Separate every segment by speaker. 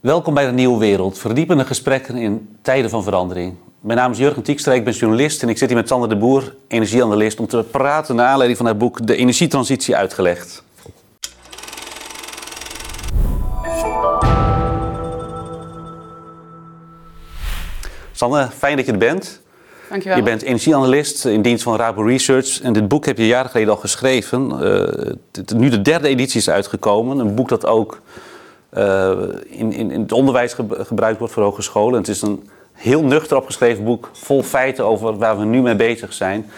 Speaker 1: Welkom bij de Nieuwe Wereld, verdiepende gesprekken in tijden van verandering. Mijn naam is Jurgen Tiekstra, ik ben journalist en ik zit hier met Sander de Boer, energieanalist, om te praten naar aanleiding van het boek De Energietransitie uitgelegd. Sander, fijn dat je er bent.
Speaker 2: Dankjewel.
Speaker 1: Je bent energieanalist in dienst van Rabo Research. En dit boek heb je jaren geleden al geschreven. Uh, nu de derde editie is uitgekomen. Een boek dat ook uh, in, in, in, het onderwijs gebruikt wordt voor hogescholen. En het is een heel nuchter opgeschreven boek, vol feiten over waar we nu mee bezig zijn.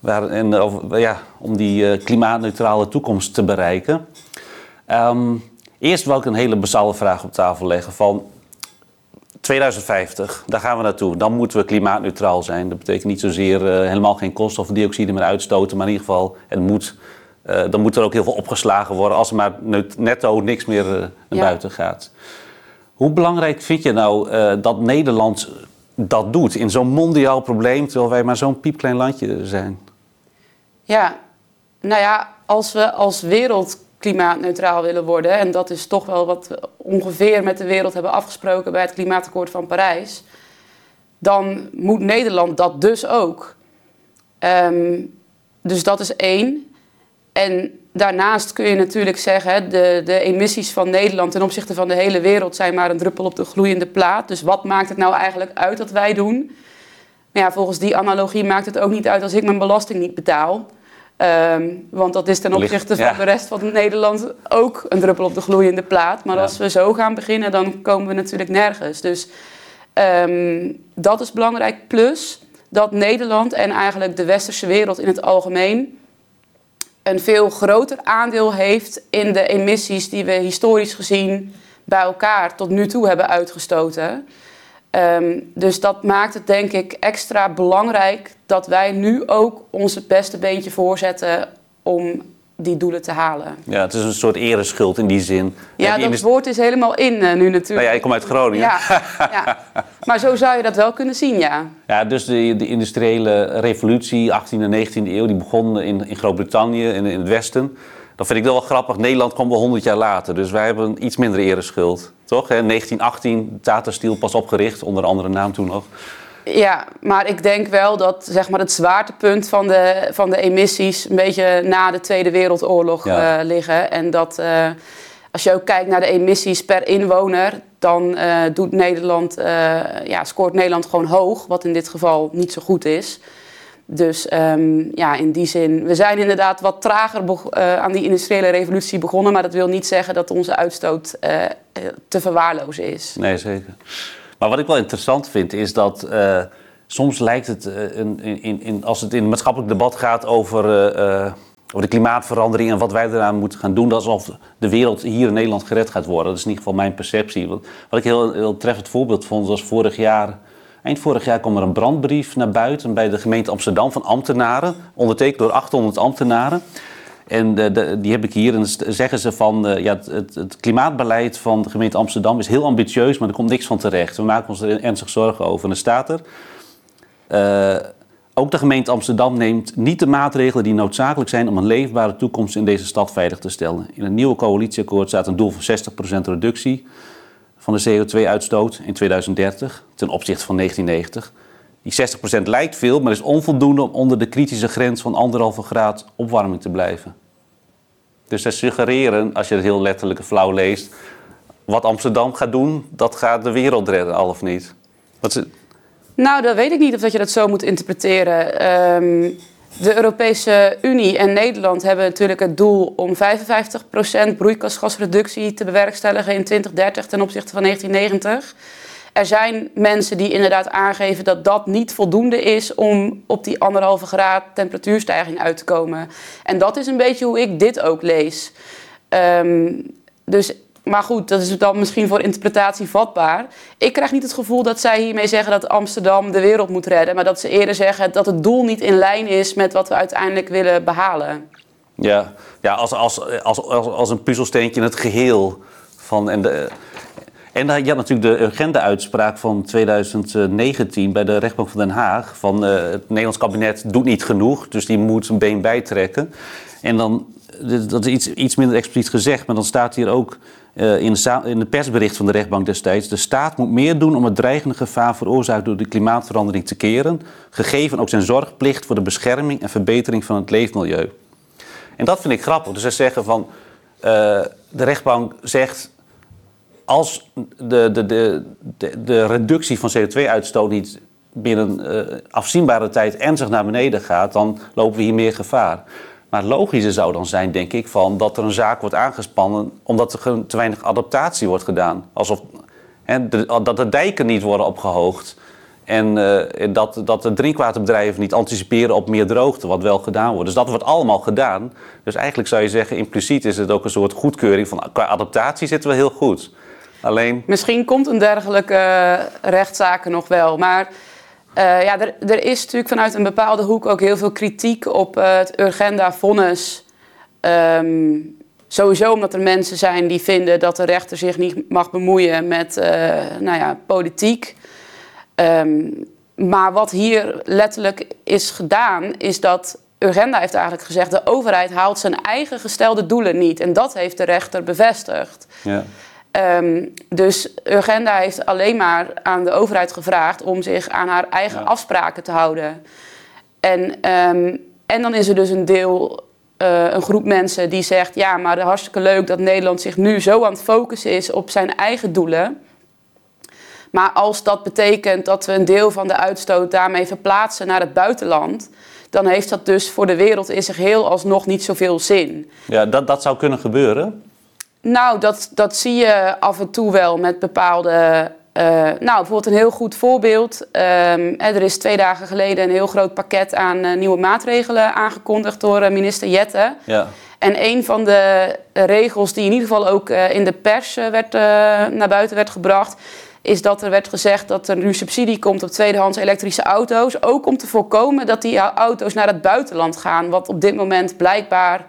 Speaker 1: Waar, en ja, om die uh, klimaatneutrale toekomst te bereiken. Um, eerst wil ik een hele basale vraag op tafel leggen van 2050, daar gaan we naartoe. Dan moeten we klimaatneutraal zijn. Dat betekent niet zozeer uh, helemaal geen koolstofdioxide meer uitstoten, maar in ieder geval, het moet, uh, dan moet er ook heel veel opgeslagen worden als er maar netto niks meer uh, naar ja. buiten gaat. Hoe belangrijk vind je nou dat Nederland dat doet in zo'n mondiaal probleem, terwijl wij maar zo'n piepklein landje zijn?
Speaker 2: Ja, nou ja, als we als wereld klimaatneutraal willen worden. En dat is toch wel wat we ongeveer met de wereld hebben afgesproken bij het Klimaatakkoord van Parijs. Dan moet Nederland dat dus ook. Um, dus dat is één. En daarnaast kun je natuurlijk zeggen, de, de emissies van Nederland ten opzichte van de hele wereld zijn maar een druppel op de gloeiende plaat. Dus wat maakt het nou eigenlijk uit dat wij doen? Maar ja, volgens die analogie maakt het ook niet uit als ik mijn belasting niet betaal. Um, want dat is ten opzichte van ja. de rest van Nederland ook een druppel op de gloeiende plaat. Maar ja. als we zo gaan beginnen, dan komen we natuurlijk nergens. Dus um, dat is belangrijk. Plus dat Nederland en eigenlijk de westerse wereld in het algemeen een veel groter aandeel heeft in de emissies die we historisch gezien bij elkaar tot nu toe hebben uitgestoten. Um, dus dat maakt het denk ik extra belangrijk dat wij nu ook onze beste beentje voorzetten om die doelen te halen.
Speaker 1: Ja, het is een soort ereschuld in die zin.
Speaker 2: Ja, dat woord is helemaal in uh, nu natuurlijk.
Speaker 1: Nou ja, ik kom uit Groningen.
Speaker 2: Ja, ja, maar zo zou je dat wel kunnen zien, ja.
Speaker 1: Ja, dus de, de industriële revolutie, 18e en 19e eeuw, die begon in, in Groot-Brittannië en in, in het Westen. Dat vind ik wel grappig. Nederland kwam wel 100 jaar later, dus wij hebben een iets minder ereschuld. Toch? Hè? 1918, Tata Steel pas opgericht, onder andere naam toen nog.
Speaker 2: Ja, maar ik denk wel dat zeg maar, het zwaartepunt van de, van de emissies een beetje na de Tweede Wereldoorlog ja. uh, liggen. En dat uh, als je ook kijkt naar de emissies per inwoner, dan uh, doet Nederland, ja, scoort Nederland gewoon hoog, wat in dit geval niet zo goed is. Dus um, ja, in die zin, we zijn inderdaad wat trager aan die industriële revolutie begonnen, maar dat wil niet zeggen dat onze uitstoot te verwaarlozen is.
Speaker 1: Nee, zeker. Maar wat ik wel interessant vind is dat uh, soms lijkt het, in, in, in, als het in het maatschappelijk debat gaat over, over de klimaatverandering en wat wij eraan moeten gaan doen, alsof de wereld hier in Nederland gered gaat worden. Dat is in ieder geval mijn perceptie. Wat, wat ik heel, heel treffend voorbeeld vond was vorig jaar Eind vorig jaar kwam er een brandbrief naar buiten bij de gemeente Amsterdam van ambtenaren, ondertekend door 800 ambtenaren. En die heb ik hier. En dan zeggen ze van uh, ja, het, het, klimaatbeleid van de gemeente Amsterdam is heel ambitieus, maar er komt niks van terecht. We maken ons er ernstig zorgen over. En er staat er. Uh, ook de gemeente Amsterdam neemt niet de maatregelen die noodzakelijk zijn om een leefbare toekomst in deze stad veilig te stellen. In het nieuwe coalitieakkoord staat een doel van 60% reductie van de CO2-uitstoot in 2030 ten opzichte van 1990. Die 60% lijkt veel, maar is onvoldoende om onder de kritische grens van anderhalve graad opwarming te blijven. Dus zij suggereren, als je het heel letterlijk en flauw leest, wat Amsterdam gaat doen, dat gaat de wereld redden, al of niet. Wat is
Speaker 2: Nou, dat weet ik niet of dat je dat zo moet interpreteren. Um, de Europese Unie en Nederland hebben natuurlijk het doel om 55% broeikasgasreductie te bewerkstelligen in 2030 ten opzichte van 1990. Er zijn mensen die inderdaad aangeven dat dat niet voldoende is om op die anderhalve graad temperatuurstijging uit te komen. En dat is een beetje hoe ik dit ook lees. Um, dus maar goed, dat is dan misschien voor interpretatie vatbaar. Ik krijg niet het gevoel dat zij hiermee zeggen dat Amsterdam de wereld moet redden. Maar dat ze eerder zeggen dat het doel niet in lijn is met wat we uiteindelijk willen behalen.
Speaker 1: Ja, ja als, als, als, als, als een puzzelsteentje in het geheel. Van, en, de, en je had natuurlijk de urgente uitspraak van 2019 bij de rechtbank van Den Haag. Van uh, het Nederlands kabinet doet niet genoeg, dus die moet zijn been bijtrekken. En dan, dat is iets, iets minder expliciet gezegd, maar dan staat hier ook uh, in, de in de persbericht van de rechtbank destijds... de staat moet meer doen om het dreigende gevaar veroorzaakt door de klimaatverandering te keren... gegeven ook zijn zorgplicht voor de bescherming en verbetering van het leefmilieu. En dat vind ik grappig. Dus ze zeggen van... De rechtbank zegt als de, de, de, de, de reductie van CO2-uitstoot niet binnen uh, afzienbare tijd ernstig naar beneden gaat, dan lopen we hier meer gevaar. Maar het logische zou dan zijn, denk ik, van dat er een zaak wordt aangespannen omdat er te weinig adaptatie wordt gedaan. Alsof hè, dat de dijken niet worden opgehoogd. En uh, dat, dat de drinkwaterbedrijven niet anticiperen op meer droogte, wat wel gedaan wordt. Dus dat wordt allemaal gedaan. Dus eigenlijk zou je zeggen, impliciet is het ook een soort goedkeuring van qua adaptatie zitten we heel goed. Alleen...
Speaker 2: Misschien komt een dergelijke uh, rechtszaken nog wel. Maar uh, ja, er, er, is natuurlijk vanuit een bepaalde hoek ook heel veel kritiek op uh, het Urgenda-vonnis. Um, sowieso omdat er mensen zijn die vinden dat de rechter zich niet mag bemoeien met uh, nou ja, politiek. Um, maar wat hier letterlijk is gedaan, is dat Urgenda heeft eigenlijk gezegd... de overheid haalt zijn eigen gestelde doelen niet. En dat heeft de rechter bevestigd. Ja. Um, dus Urgenda heeft alleen maar aan de overheid gevraagd om zich aan haar eigen afspraken te houden. En, um, en dan is er dus een deel, uh, een groep mensen die zegt: ja, maar hartstikke leuk dat Nederland zich nu zo aan het focussen is op zijn eigen doelen. Maar als dat betekent dat we een deel van de uitstoot daarmee verplaatsen naar het buitenland, dan heeft dat dus voor de wereld in zich heel alsnog niet zoveel zin.
Speaker 1: Ja, dat, dat zou kunnen gebeuren.
Speaker 2: Nou, dat, dat zie je af en toe wel met bepaalde. Uh, nou, bijvoorbeeld een heel goed voorbeeld. Um, er is twee dagen geleden een heel groot pakket aan uh, nieuwe maatregelen aangekondigd door uh, minister Jette. Ja. En een van de regels die in ieder geval ook in de pers werd, naar buiten werd gebracht, is dat er werd gezegd dat er nu subsidie komt op tweedehands elektrische auto's. Ook om te voorkomen dat die auto's naar het buitenland gaan, wat op dit moment blijkbaar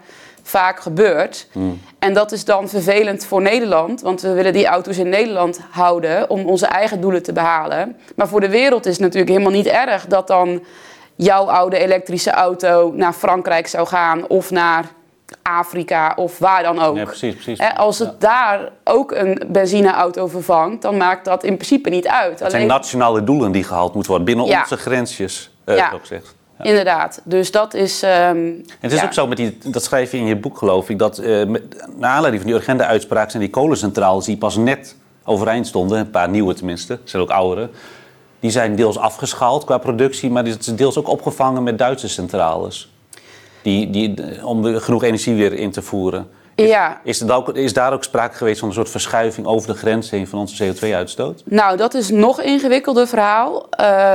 Speaker 2: vaak gebeurt. Hmm. En dat is dan vervelend voor Nederland, want we willen die auto's in Nederland houden om onze eigen doelen te behalen. Maar voor de wereld is het natuurlijk helemaal niet erg dat dan jouw oude elektrische auto naar Frankrijk zou gaan of naar Afrika of waar dan ook.
Speaker 1: Ja, precies, precies.
Speaker 2: Als het daar ook een benzineauto vervangt, dan maakt dat in principe niet uit.
Speaker 1: Het zijn nationale doelen die gehaald moeten worden binnen onze grensjes, uh, ja. ook
Speaker 2: Inderdaad. Dus dat is. Um,
Speaker 1: het is ook zo met die, dat schrijf je in je boek, geloof ik, dat uh, met, naar aanleiding van die urgente uitspraak zijn die kolencentrales die pas net overeind stonden, een paar nieuwe tenminste, zijn ook oudere, die zijn deels afgeschaald qua productie, maar die zijn deels ook opgevangen met Duitse centrales. Die, die, om genoeg energie weer in te voeren. Is, ja. is, er ook, is daar ook sprake geweest van een soort verschuiving over de grens heen van onze CO2-uitstoot?
Speaker 2: Nou, dat is nog ingewikkelder verhaal.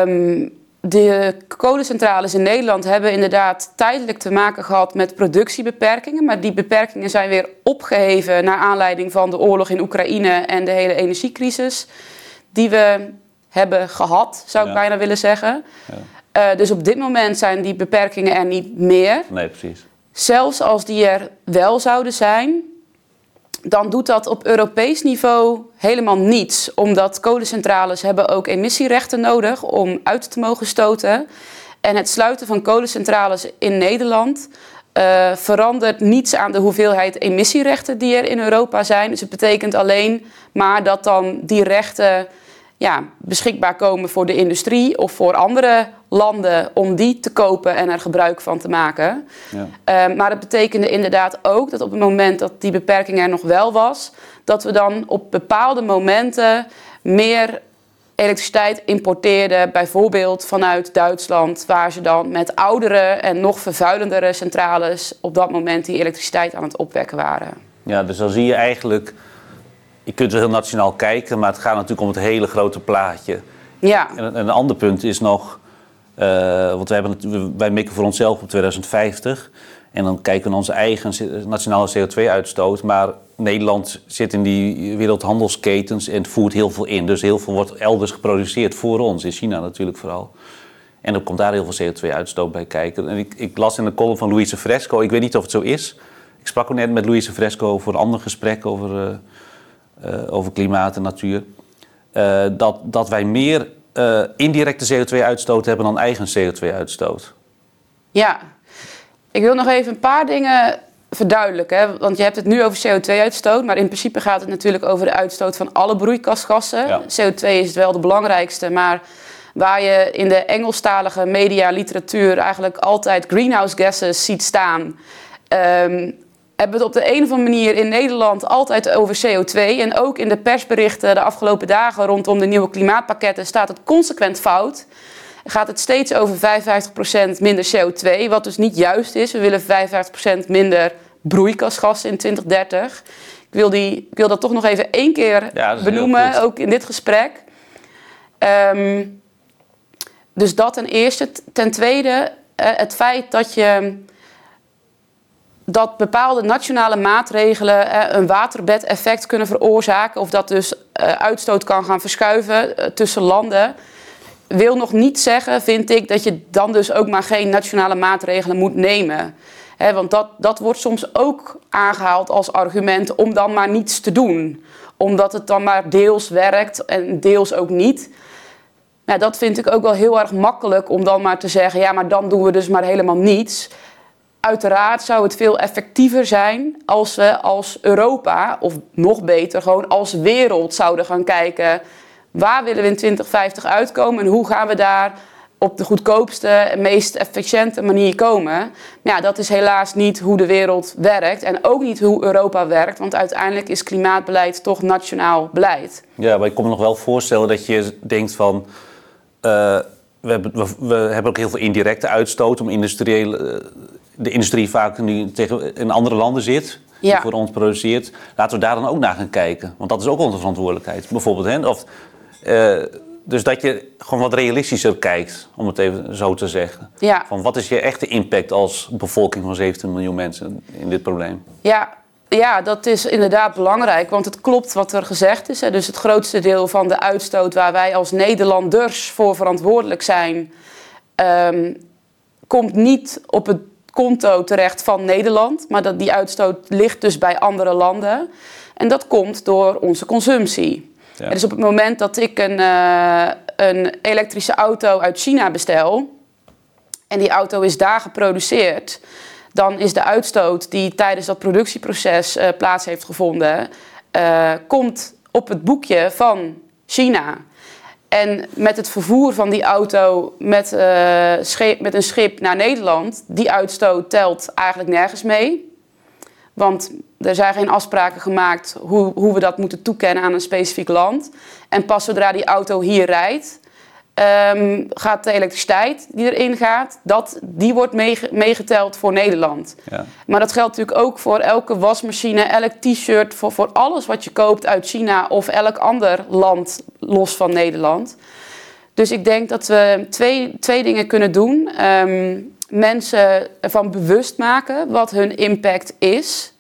Speaker 2: Um, de kolencentrales in Nederland hebben inderdaad tijdelijk te maken gehad met productiebeperkingen. Maar die beperkingen zijn weer opgeheven naar aanleiding van de oorlog in Oekraïne en de hele energiecrisis die we hebben gehad, zou ik bijna willen zeggen. Ja. Uh, dus op dit moment zijn die beperkingen er niet meer.
Speaker 1: Nee, precies.
Speaker 2: Zelfs als die er wel zouden zijn, dan doet dat op Europees niveau helemaal niets. Omdat kolencentrales hebben ook emissierechten nodig om uit te mogen stoten. En het sluiten van kolencentrales in Nederland uh, verandert niets aan de hoeveelheid emissierechten die er in Europa zijn. Dus het betekent alleen maar dat dan die rechten ja, beschikbaar komen voor de industrie of voor andere landen om die te kopen en er gebruik van te maken. Ja. Uh, maar het betekende inderdaad ook dat op het moment dat die beperking er nog wel was, dat we dan op bepaalde momenten meer elektriciteit importeerden, bijvoorbeeld vanuit Duitsland, waar ze dan met oudere en nog vervuilendere centrales op dat moment die elektriciteit aan het opwekken waren.
Speaker 1: Ja, dus dan zie je eigenlijk je kunt wel heel nationaal kijken, maar het gaat natuurlijk om het hele grote plaatje. Ja. En, een ander punt is nog, uh, want wij, hebben, wij mikken voor onszelf op 2050. En dan kijken we naar onze eigen nationale CO2-uitstoot. Maar Nederland zit in die wereldhandelsketens en voert heel veel in. Dus heel veel wordt elders geproduceerd voor ons, in China natuurlijk vooral. En dan komt daar heel veel CO2-uitstoot bij kijken. En ik, ik, las in de column van Louise Fresco, ik weet niet of het zo is. Ik sprak ook net met Louise Fresco voor een ander gesprek over... Uh, over klimaat en natuur. Uh, dat, dat wij meer uh, indirecte CO2-uitstoot hebben dan eigen CO2-uitstoot.
Speaker 2: Ja, ik wil nog even een paar dingen verduidelijken. Hè? Want je hebt het nu over CO2-uitstoot, maar in principe gaat het natuurlijk over de uitstoot van alle broeikasgassen.
Speaker 1: Ja.
Speaker 2: CO2 is wel de belangrijkste, maar waar je in de Engelstalige media, literatuur eigenlijk altijd greenhouse gases ziet staan, ehm, hebben we het op de een of andere manier in Nederland altijd over CO2. En ook in de persberichten de afgelopen dagen rondom de nieuwe klimaatpakketten staat het consequent fout. Gaat het steeds over 55% minder CO2, wat dus niet juist is. We willen 55% minder broeikasgassen in 2030. Ik wil, die, ik wil dat toch nog even één keer
Speaker 1: Ja,
Speaker 2: benoemen, ook in dit gesprek. Ehm, dus dat ten eerste. Ten tweede, eh, het feit dat je dat bepaalde nationale maatregelen een waterbedeffect kunnen veroorzaken, of dat dus eh, uitstoot kan gaan verschuiven eh, tussen landen, wil nog niet zeggen, vind ik, dat je dan dus ook maar geen nationale maatregelen moet nemen. Want dat, dat wordt soms ook aangehaald als argument om dan maar niets te doen. Omdat het dan maar deels werkt en deels ook niet. Dat vind ik ook wel heel erg makkelijk om dan maar te zeggen, ja, maar dan doen we dus maar helemaal niets. Uiteraard zou het veel effectiever zijn als we als Europa, of nog beter, gewoon als wereld zouden gaan kijken. Waar willen we in 2050 uitkomen en hoe gaan we daar op de goedkoopste en meest efficiënte manier komen? Maar ja, dat is helaas niet hoe de wereld werkt en ook niet hoe Europa werkt, want uiteindelijk is klimaatbeleid toch nationaal beleid.
Speaker 1: Ja, maar ik kan me nog wel voorstellen dat je denkt van... eh, we, hebben, we, we hebben ook heel veel indirecte uitstoot... om industriële, eh, de industrie vaak nu tegen, in andere landen zit... die voor ons produceert. Laten we daar dan ook naar gaan kijken. Want dat is ook onze verantwoordelijkheid. Bijvoorbeeld, hè? Of, eh, dus dat je gewoon wat realistischer kijkt, om het even zo te zeggen.
Speaker 2: Ja.
Speaker 1: Van wat is je echte impact als bevolking van 17 miljoen mensen in dit probleem?
Speaker 2: Ja, ja, dat is inderdaad belangrijk, want het klopt wat er gezegd is. Hè. Dus het grootste deel van de uitstoot waar wij als Nederlanders voor verantwoordelijk zijn, ehm, komt niet op het konto terecht van Nederland, maar dat die uitstoot ligt dus bij andere landen. En dat komt door onze consumptie.
Speaker 1: Ja.
Speaker 2: Dus op het moment dat ik een, eh, een elektrische auto uit China bestel, en die auto is daar geproduceerd, dan is de uitstoot die tijdens dat productieproces eh, plaats heeft gevonden, eh, komt op het boekje van China. En met het vervoer van die auto met, eh, scheep, met een schip naar Nederland, die uitstoot telt eigenlijk nergens mee. Want er zijn geen afspraken gemaakt hoe, hoe we dat moeten toekennen aan een specifiek land. En pas zodra die auto hier rijdt, ehm, gaat de elektriciteit die erin gaat, dat, die wordt meege- meegeteld voor Nederland.
Speaker 1: Ja.
Speaker 2: Maar dat geldt natuurlijk ook voor elke wasmachine, elk t-shirt, voor, voor alles wat je koopt uit China of elk ander land los van Nederland. Dus ik denk dat we twee, twee dingen kunnen doen. Ehm, mensen ervan bewust maken wat hun impact is.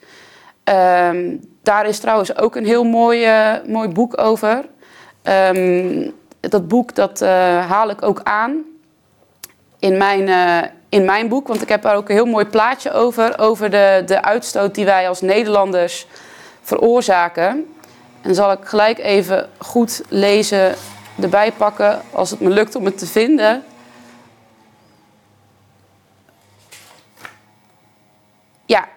Speaker 2: Ehm, daar is trouwens ook een heel mooi, mooi boek over. Ehm, dat boek dat, eh, haal ik ook aan in mijn, eh, in mijn boek. Want ik heb daar ook een heel mooi plaatje over. Over de, de uitstoot die wij als Nederlanders veroorzaken. En zal ik gelijk even goed lezen erbij pakken. Als het me lukt om het te vinden. Ja.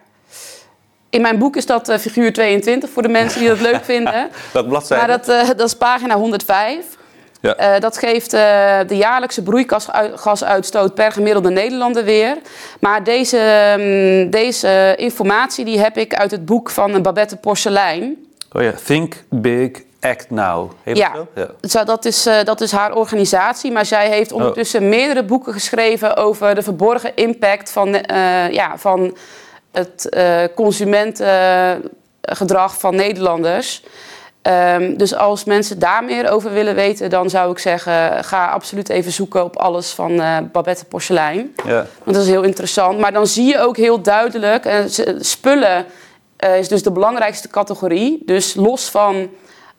Speaker 2: In mijn boek is dat eh, figuur 22 voor de mensen die dat leuk vinden.
Speaker 1: Welke bladzijde?
Speaker 2: Maar dat, eh, dat is pagina 105.
Speaker 1: Ja.
Speaker 2: Eh, dat geeft de jaarlijkse broeikasgasuitstoot per gemiddelde Nederlander weer. Maar deze, mm, deze informatie die heb ik uit het boek van Babette Porcelein.
Speaker 1: Oh ja, Think Big, Act Now. Heet
Speaker 2: Ja.
Speaker 1: het zo? ja.
Speaker 2: Zo, dat, is, eh, dat is haar organisatie, maar zij heeft ondertussen meerdere boeken geschreven over de verborgen impact van, eh, ja, van het eh, consumentengedrag van Nederlanders. Ehm, dus als mensen daar meer over willen weten, dan zou ik zeggen: ga absoluut even zoeken op alles van Babette Porcelein.
Speaker 1: Ja.
Speaker 2: Want dat is heel interessant. Maar dan zie je ook heel duidelijk, z- spullen eh, is dus de belangrijkste categorie. Dus los van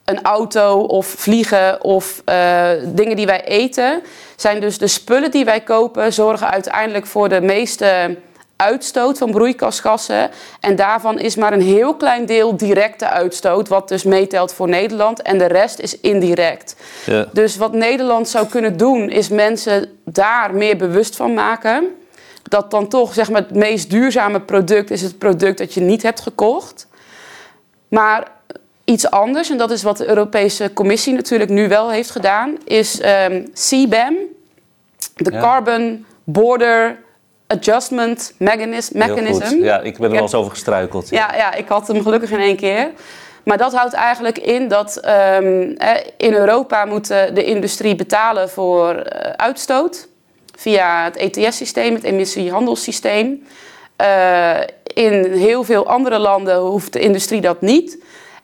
Speaker 2: een auto of vliegen of eh, dingen die wij eten, zijn dus de spullen die wij kopen zorgen uiteindelijk voor de meeste uitstoot van broeikasgassen. En daarvan is maar een heel klein deel directe uitstoot, wat dus meetelt voor Nederland. En de rest is indirect.
Speaker 1: Ja.
Speaker 2: Dus wat Nederland zou kunnen doen, is mensen daar meer bewust van maken. Dat dan toch zeg maar, het meest duurzame product is het product dat je niet hebt gekocht. Maar iets anders, en dat is wat de Europese Commissie natuurlijk nu wel heeft gedaan, is um, CBAM, de Carbon Border Adjustment Mechanism. mechanism.
Speaker 1: Ja, ik ben er wel eens over gestruikeld.
Speaker 2: Ja. ja. Ja, ik had hem gelukkig in één keer. Maar dat houdt eigenlijk in dat um, in Europa moet de industrie betalen voor uh, uitstoot via het ETS-systeem, het emissiehandelssysteem. Uh, in heel veel andere landen hoeft de industrie dat niet.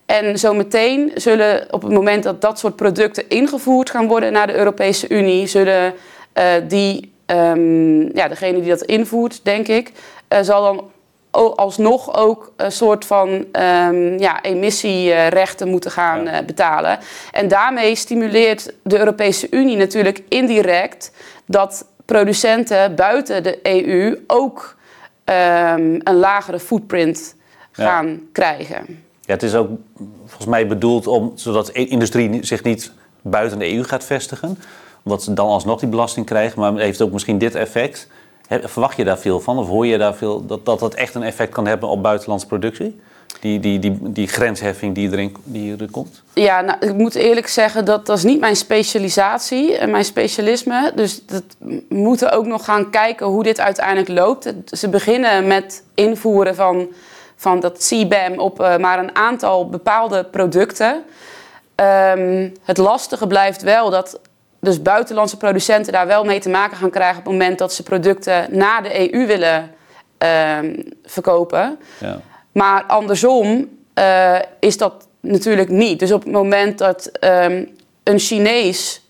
Speaker 2: En zometeen zullen op het moment dat dat soort producten ingevoerd gaan worden naar de Europese Unie, zullen uh, die, um, ja, degene die dat invoert, denk ik, uh, zal dan alsnog ook een soort van um, ja, emissierechten moeten gaan ja. betalen. En daarmee stimuleert de Europese Unie natuurlijk indirect dat producenten buiten de EU ook um, een lagere footprint gaan ja. krijgen.
Speaker 1: Ja, het is ook volgens mij bedoeld om, zodat de industrie zich niet buiten de EU gaat vestigen. Omdat ze dan alsnog die belasting krijgen. Maar heeft ook misschien dit effect. Verwacht je daar veel van? Of hoor je daar veel dat dat, dat echt een effect kan hebben op buitenlandse productie? Die, die, die, die grensheffing die erin die er komt?
Speaker 2: Ja, nou, ik moet eerlijk zeggen dat dat is niet mijn specialisatie en mijn specialisme. Dus dat we moeten ook nog gaan kijken hoe dit uiteindelijk loopt. Ze beginnen met invoeren van, van dat CBAM op uh, maar een aantal bepaalde producten. Um, het lastige blijft wel dat dus buitenlandse producenten daar wel mee te maken gaan krijgen op het moment dat ze producten naar de EU willen um, verkopen. Ja. Maar andersom uh, is dat natuurlijk niet. Dus op het moment dat um, een Chinees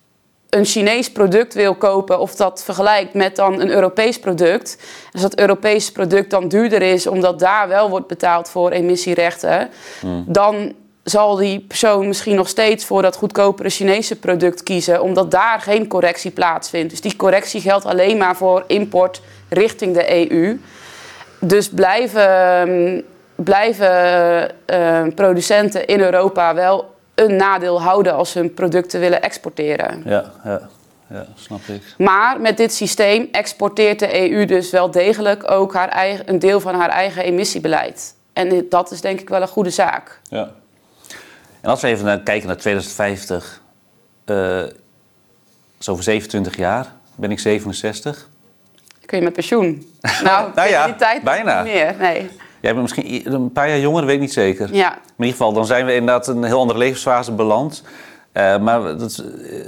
Speaker 2: een Chinees product wil kopen of dat vergelijkt met dan een Europees product, als dat Europese product dan duurder is omdat daar wel wordt betaald voor emissierechten, hmm. dan zal die persoon misschien nog steeds voor dat goedkopere Chinese product kiezen, omdat daar geen correctie plaatsvindt. Dus die correctie geldt alleen maar voor import richting de EU. Dus blijven, blijven uh, producenten in Europa wel een nadeel houden als ze hun producten willen exporteren.
Speaker 1: Ja, ja. Ja, snap ik.
Speaker 2: Maar met dit systeem exporteert de EU dus wel degelijk ook haar eigen, een deel van haar eigen emissiebeleid. En dat is denk ik wel een goede zaak.
Speaker 1: Ja. En als we even naar, kijken naar 2050, uh, zo over 27 jaar, ben ik 67.
Speaker 2: Kun je met pensioen? Nou,
Speaker 1: nou ja,
Speaker 2: die tijd
Speaker 1: bijna.
Speaker 2: Niet meer, nee.
Speaker 1: Jij bent misschien een paar jaar jonger, weet ik niet zeker.
Speaker 2: Ja.
Speaker 1: Maar in ieder geval, dan zijn we inderdaad een heel andere levensfase beland. Uh, maar dat is,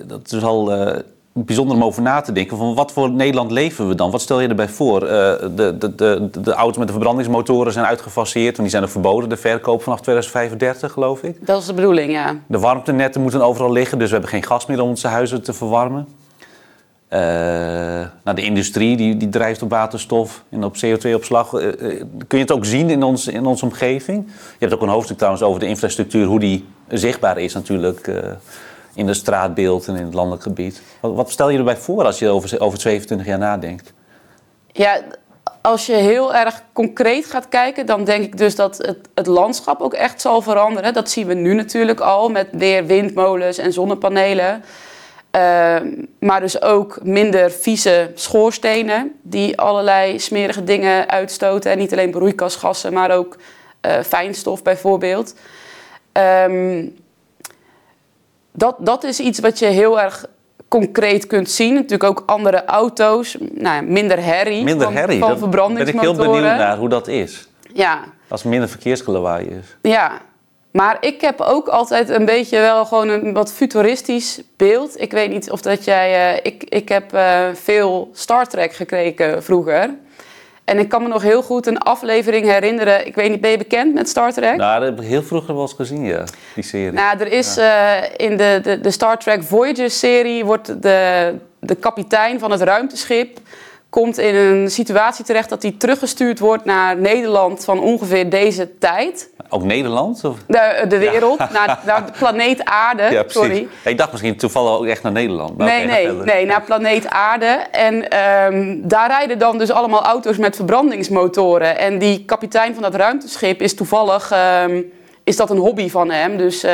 Speaker 1: dat is al uh, bijzonder om over na te denken. Van wat voor Nederland leven we dan? Wat stel je erbij voor? Uh, de, de, de, de auto's met de verbrandingsmotoren zijn uitgefaseerd. Want die zijn er verboden, de verkoop vanaf 2035, geloof ik.
Speaker 2: Dat is de bedoeling, ja.
Speaker 1: De warmtenetten moeten overal liggen. Dus we hebben geen gas meer om onze huizen te verwarmen. Uh, de industrie die, die drijft op waterstof en op CO2-opslag. Uh, uh, kun je het ook zien in, ons, in onze omgeving? Je hebt ook een hoofdstuk trouwens over de infrastructuur, hoe die zichtbaar is natuurlijk in het straatbeeld en in het landelijk gebied. Wat, wat, stel je erbij voor als je over, over 27 jaar nadenkt?
Speaker 2: Ja, als je heel erg concreet gaat kijken, dan denk ik dus dat het, het landschap ook echt zal veranderen. Dat zien we nu natuurlijk al met weer windmolens en zonnepanelen. Uh, maar dus ook minder vieze schoorstenen die allerlei smerige dingen uitstoten. En niet alleen broeikasgassen, maar ook uh, fijnstof bijvoorbeeld. Um, dat, dat is iets wat je heel erg concreet kunt zien. Natuurlijk ook andere auto's, nou, minder herrie
Speaker 1: minder
Speaker 2: van,
Speaker 1: herrie.
Speaker 2: van verbrandingsmotoren.
Speaker 1: ben ik heel benieuwd naar hoe dat is.
Speaker 2: Ja.
Speaker 1: Als er minder verkeersgelawaai is.
Speaker 2: Ja, maar ik heb ook altijd een beetje wel gewoon een wat futuristisch beeld. Ik weet niet of dat jij... Uh, ik, ik heb uh, veel Star Trek gekeken vroeger. En ik kan me nog heel goed een aflevering herinneren. Ik weet niet, ben je bekend met Star Trek?
Speaker 1: Nou, dat heb ik heel vroeger wel eens gezien, ja, die serie.
Speaker 2: Nou, er is ja. uh, in de, de, de Star Trek Voyager-serie... wordt de, de kapitein van het ruimteschip komt in een situatie terecht dat hij teruggestuurd wordt naar Nederland van ongeveer deze tijd.
Speaker 1: Ook Nederland? Of?
Speaker 2: De, de wereld, ja. naar, naar de planeet Aarde.
Speaker 1: Ja,
Speaker 2: sorry.
Speaker 1: Ik dacht misschien toevallig ook echt naar Nederland.
Speaker 2: Maar nee, okay, nee, nee, naar planeet Aarde. En um, daar rijden dan dus allemaal auto's met verbrandingsmotoren. En die kapitein van dat ruimteschip is toevallig... Um, is dat een hobby van hem. Dus uh,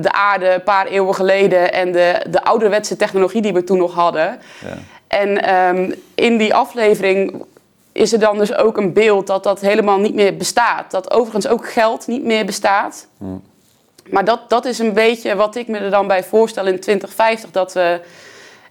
Speaker 2: de aarde een paar eeuwen geleden en de, de ouderwetse technologie die we toen nog hadden. Ja. En um, in die aflevering is er dan dus ook een beeld dat dat helemaal niet meer bestaat. Dat overigens ook geld niet meer bestaat. Hmm. Maar dat, dat is een beetje wat ik me er dan bij voorstel in 2050. Dat we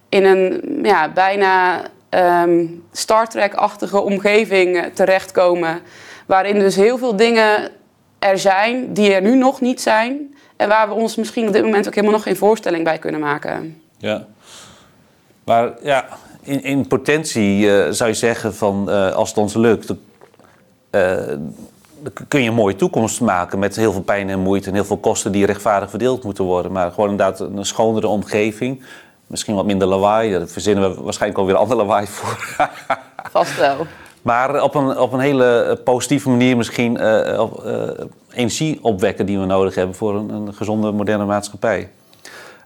Speaker 2: in een ja, bijna ehm, Star Trek-achtige omgeving terechtkomen. Waarin dus heel veel dingen er zijn die er nu nog niet zijn. En waar we ons misschien op dit moment ook helemaal nog geen voorstelling bij kunnen maken.
Speaker 1: Ja. Maar ja, in, in potentie eh, zou je zeggen van uh, als het ons lukt, uh, kun je een mooie toekomst maken met heel veel pijn en moeite en heel veel kosten die rechtvaardig verdeeld moeten worden. Maar gewoon inderdaad een schonere omgeving. Misschien wat minder lawaai. Daar verzinnen we waarschijnlijk alweer ander lawaai voor.
Speaker 2: Vast wel.
Speaker 1: Maar op een, op een hele positieve manier misschien energie opwekken die we nodig hebben voor een, een gezonde moderne maatschappij.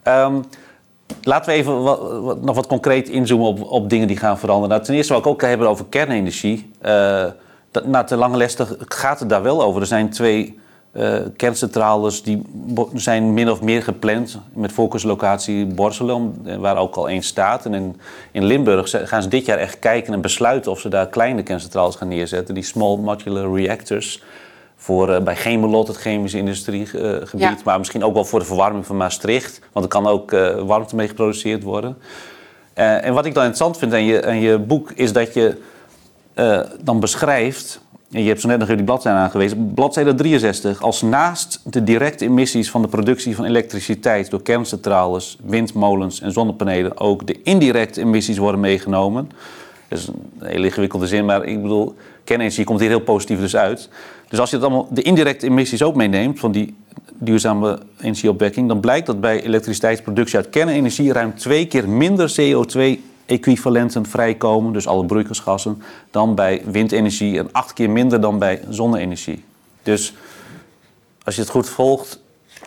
Speaker 1: Um, Laten we even wat, nog wat concreet inzoomen op, op dingen die gaan veranderen. Nou, ten eerste wil ik ook hebben over kernenergie. Uh, nou, te lange les gaat het daar wel over. Er zijn twee uh, kerncentrales die zijn min of meer gepland met focuslocatie Borselen, eh, waar ook al één staat. En in, in Limburg gaan ze dit jaar echt kijken en besluiten of ze daar kleine kerncentrales gaan neerzetten, die small modular reactors voor, uh, bij Chemelot, het chemische industriegebied. Maar misschien ook wel voor de verwarming van Maastricht. Want er kan ook uh, warmte mee geproduceerd worden. Uh, en wat ik dan interessant vind aan je, aan je boek... is dat je dan beschrijft... En je hebt zo net nog even die bladzijde aangewezen. Bladzijde 63. Als naast de directe emissies van de productie van elektriciteit... door kerncentrales, windmolens en zonnepanelen... ook de indirecte emissies worden meegenomen... Dat is een hele ingewikkelde zin, maar ik bedoel, kernenergie komt hier heel positief dus uit. Dus als je het allemaal, de indirecte emissies ook meeneemt van die duurzame energieopwekking, dan blijkt dat bij elektriciteitsproductie uit kernenergie ruim twee keer minder CO2-equivalenten vrijkomen, dus alle broeikasgassen, dan bij windenergie en acht keer minder dan bij zonne-energie. Dus als je het goed volgt,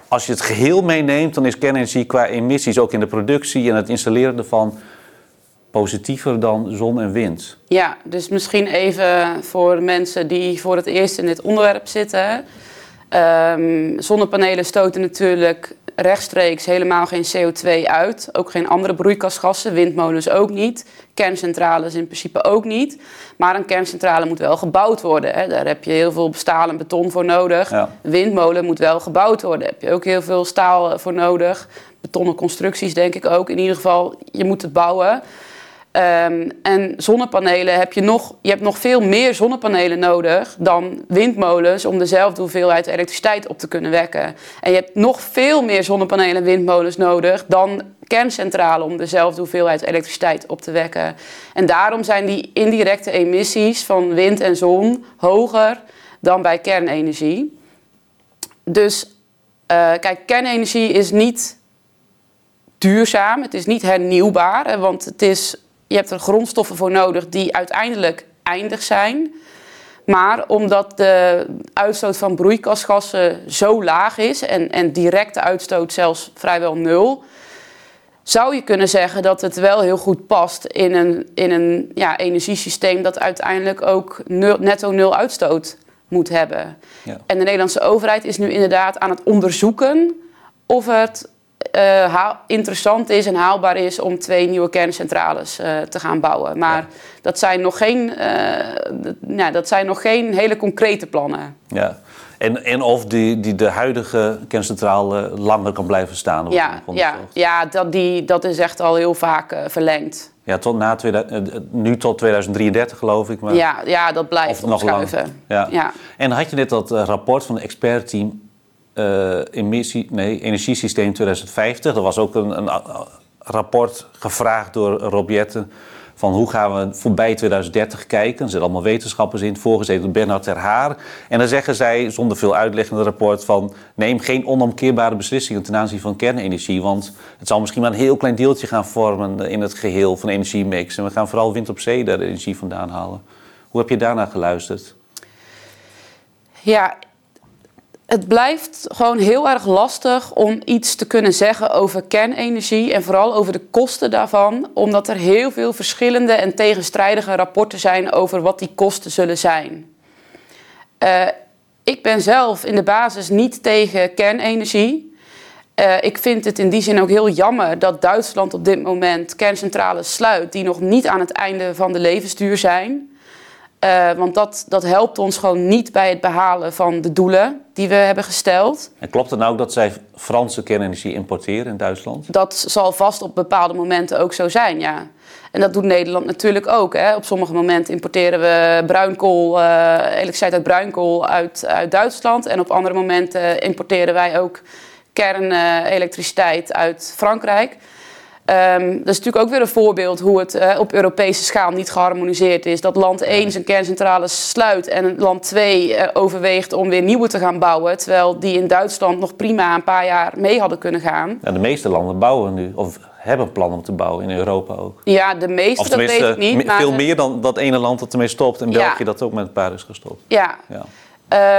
Speaker 1: als je het geheel meeneemt, dan is kernenergie qua emissies ook in de productie en het installeren ervan positiever dan zon en wind.
Speaker 2: Ja, dus misschien even voor mensen die voor het eerst in dit onderwerp zitten. Um, zonnepanelen stoten natuurlijk rechtstreeks helemaal geen CO2 uit. Ook geen andere broeikasgassen, windmolens ook niet. Kerncentrales in principe ook niet. Maar een kerncentrale moet wel gebouwd worden. Hè. Daar heb je heel veel staal en beton voor nodig. Windmolen moet wel gebouwd worden. Daar heb je ook heel veel staal voor nodig. Betonnen constructies denk ik ook. In ieder geval, je moet het bouwen. Um, en zonnepanelen heb je nog, je hebt nog veel meer zonnepanelen nodig dan windmolens om dezelfde hoeveelheid elektriciteit op te kunnen wekken. En je hebt nog veel meer zonnepanelen en windmolens nodig dan kerncentrale om dezelfde hoeveelheid elektriciteit op te wekken. En daarom zijn die indirecte emissies van wind en zon hoger dan bij kernenergie. Dus uh, kijk, kernenergie is niet duurzaam, het is niet hernieuwbaar, want het is je hebt er grondstoffen voor nodig die uiteindelijk eindig zijn. Maar omdat de uitstoot van broeikasgassen zo laag is en, en directe uitstoot zelfs vrijwel nul, zou je kunnen zeggen dat het wel heel goed past in een, in een ja, energiesysteem dat uiteindelijk ook netto nul uitstoot moet hebben. Ja. En de Nederlandse overheid is nu inderdaad aan het onderzoeken of het uh, interessant is en haalbaar is om twee nieuwe kerncentrales uh, te gaan bouwen. Maar dat, zijn nog geen, uh, dat zijn nog geen hele concrete plannen.
Speaker 1: Ja. En, en of die, die de huidige kerncentrale langer kan blijven staan?
Speaker 2: Ja, ja, ja dat, die, dat is echt al heel vaak verlengd.
Speaker 1: Ja, tot na 2000, nu tot 2033 geloof ik. Maar
Speaker 2: ja, ja, dat blijft nog opschuiven.
Speaker 1: Ja. ja. En had je net dat rapport van het expertteam emissie, nee, Energiesysteem 2050. Er was ook een, een rapport gevraagd door Rob van hoe gaan we voorbij 2030 kijken. Er zitten allemaal wetenschappers in, voorgezeten door Bernard Ter Haar. En dan zeggen zij, zonder veel uitleg in het rapport, van neem geen onomkeerbare beslissingen ten aanzien van kernenergie. Want het zal misschien maar een heel klein deeltje gaan vormen in het geheel van energiemix. En we gaan vooral wind op zee daar energie vandaan halen. Hoe heb je daarna geluisterd?
Speaker 2: Ja, het blijft gewoon heel erg lastig om iets te kunnen zeggen over kernenergie en vooral over de kosten daarvan, omdat er heel veel verschillende en tegenstrijdige rapporten zijn over wat die kosten zullen zijn. Uh, ik ben zelf in de basis niet tegen kernenergie. Uh, ik vind het in die zin ook heel jammer dat Duitsland op dit moment kerncentrales sluit die nog niet aan het einde van de levensduur zijn. Uh, want dat, dat helpt ons gewoon niet bij het behalen van de doelen die we hebben gesteld.
Speaker 1: En klopt het nou ook dat zij Franse kernenergie importeren in Duitsland?
Speaker 2: Dat zal vast op bepaalde momenten ook zo zijn, ja. En dat doet Nederland natuurlijk ook. Hè. Op sommige momenten importeren we bruinkool, uh, elektriciteit uit bruinkool uit, uit Duitsland. En op andere momenten importeren wij ook kernelektriciteit uit Frankrijk. Um, dat is natuurlijk ook weer een voorbeeld hoe het uh, op Europese schaal niet geharmoniseerd is. Dat land 1 zijn kerncentrales sluit en land 2 uh, overweegt om weer nieuwe te gaan bouwen. Terwijl die in Duitsland nog prima een paar jaar mee hadden kunnen gaan.
Speaker 1: Ja, de meeste landen bouwen nu, of hebben plan om te bouwen in Europa ook.
Speaker 2: Ja, de meeste, dat weet ik niet.
Speaker 1: Maar veel meer dan dat ene land dat ermee stopt. En België dat ook met een paar is gestopt.
Speaker 2: Ja. ja.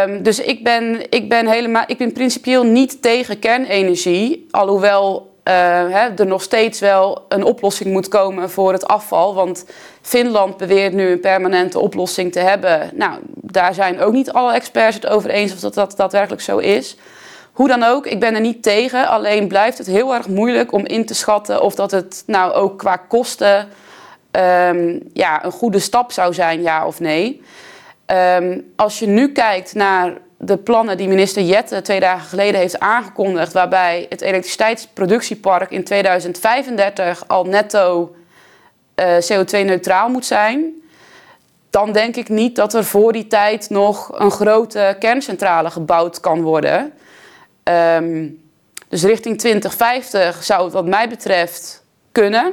Speaker 2: Um, dus ik ben, ik ben helemaal, ik ben principieel niet tegen kernenergie. Alhoewel hè, er nog steeds wel een oplossing moet komen voor het afval. Want Finland beweert nu een permanente oplossing te hebben. Nou, daar zijn ook niet alle experts het over eens of dat, dat daadwerkelijk zo is. Hoe dan ook, ik ben er niet tegen. Alleen blijft het heel erg moeilijk om in te schatten of dat het nou ook qua kosten um, ja, een goede stap zou zijn, ja of nee. Um, als je nu kijkt naar de plannen die minister Jette twee dagen geleden heeft aangekondigd, waarbij het elektriciteitsproductiepark in 2035 al netto uh, CO2-neutraal moet zijn, dan denk ik niet dat er voor die tijd nog een grote kerncentrale gebouwd kan worden. Um, dus richting 2050 zou het wat mij betreft kunnen.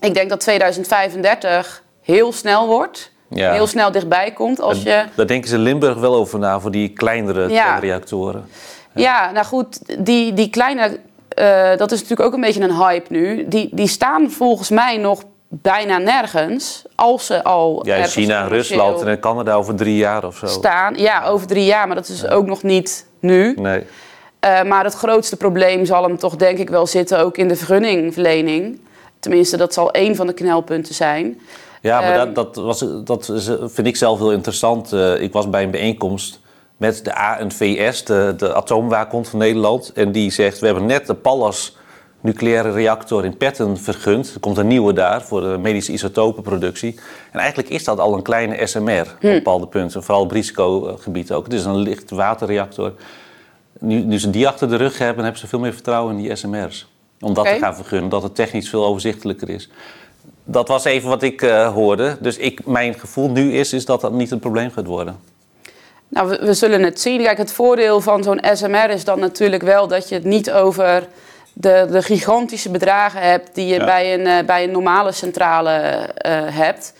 Speaker 2: Ik denk dat 2035 heel snel wordt ja. heel snel dichtbij komt. Als je...
Speaker 1: Daar denken ze Limburg wel over na, voor die kleinere ja. reactoren.
Speaker 2: Ja. ja. nou goed, die, die kleine, uh, dat is natuurlijk ook een beetje een hype nu. Die, die staan volgens mij nog bijna nergens, als ze al...
Speaker 1: Ja, China, Rusland en Canada over drie jaar of zo.
Speaker 2: Staan, ja, over drie jaar, maar dat is ook nog niet nu.
Speaker 1: Nee.
Speaker 2: Uh, maar het grootste probleem zal hem toch denk ik wel zitten ook in de vergunningverlening. Tenminste, dat zal één van de knelpunten zijn.
Speaker 1: Ja, maar dat, ehm, dat, was, dat vind ik zelf heel interessant. Uh, ik was bij een bijeenkomst met de ANVS, de, de atoomwaakhond van Nederland. En die zegt, we hebben net de Pallas nucleaire reactor in Petten vergund. Er komt een nieuwe daar voor de medische isotopenproductie. En eigenlijk is dat al een kleine SMR op hm. bepaalde punten. Vooral op risicogebied ook. Het is een licht waterreactor. Nu, nu ze die achter de rug hebben, hebben ze veel meer vertrouwen in die SMR's. Om dat te gaan vergunnen, dat het technisch veel overzichtelijker is dat was even wat ik uh, hoorde. Dus ik, mijn gevoel nu is, is dat dat niet een probleem gaat worden.
Speaker 2: Nou, we, we zullen het zien. Kijk, het voordeel van zo'n SMR is dan natuurlijk wel dat je het niet over de, de gigantische bedragen hebt die je bij, een, uh, bij een normale centrale uh, hebt.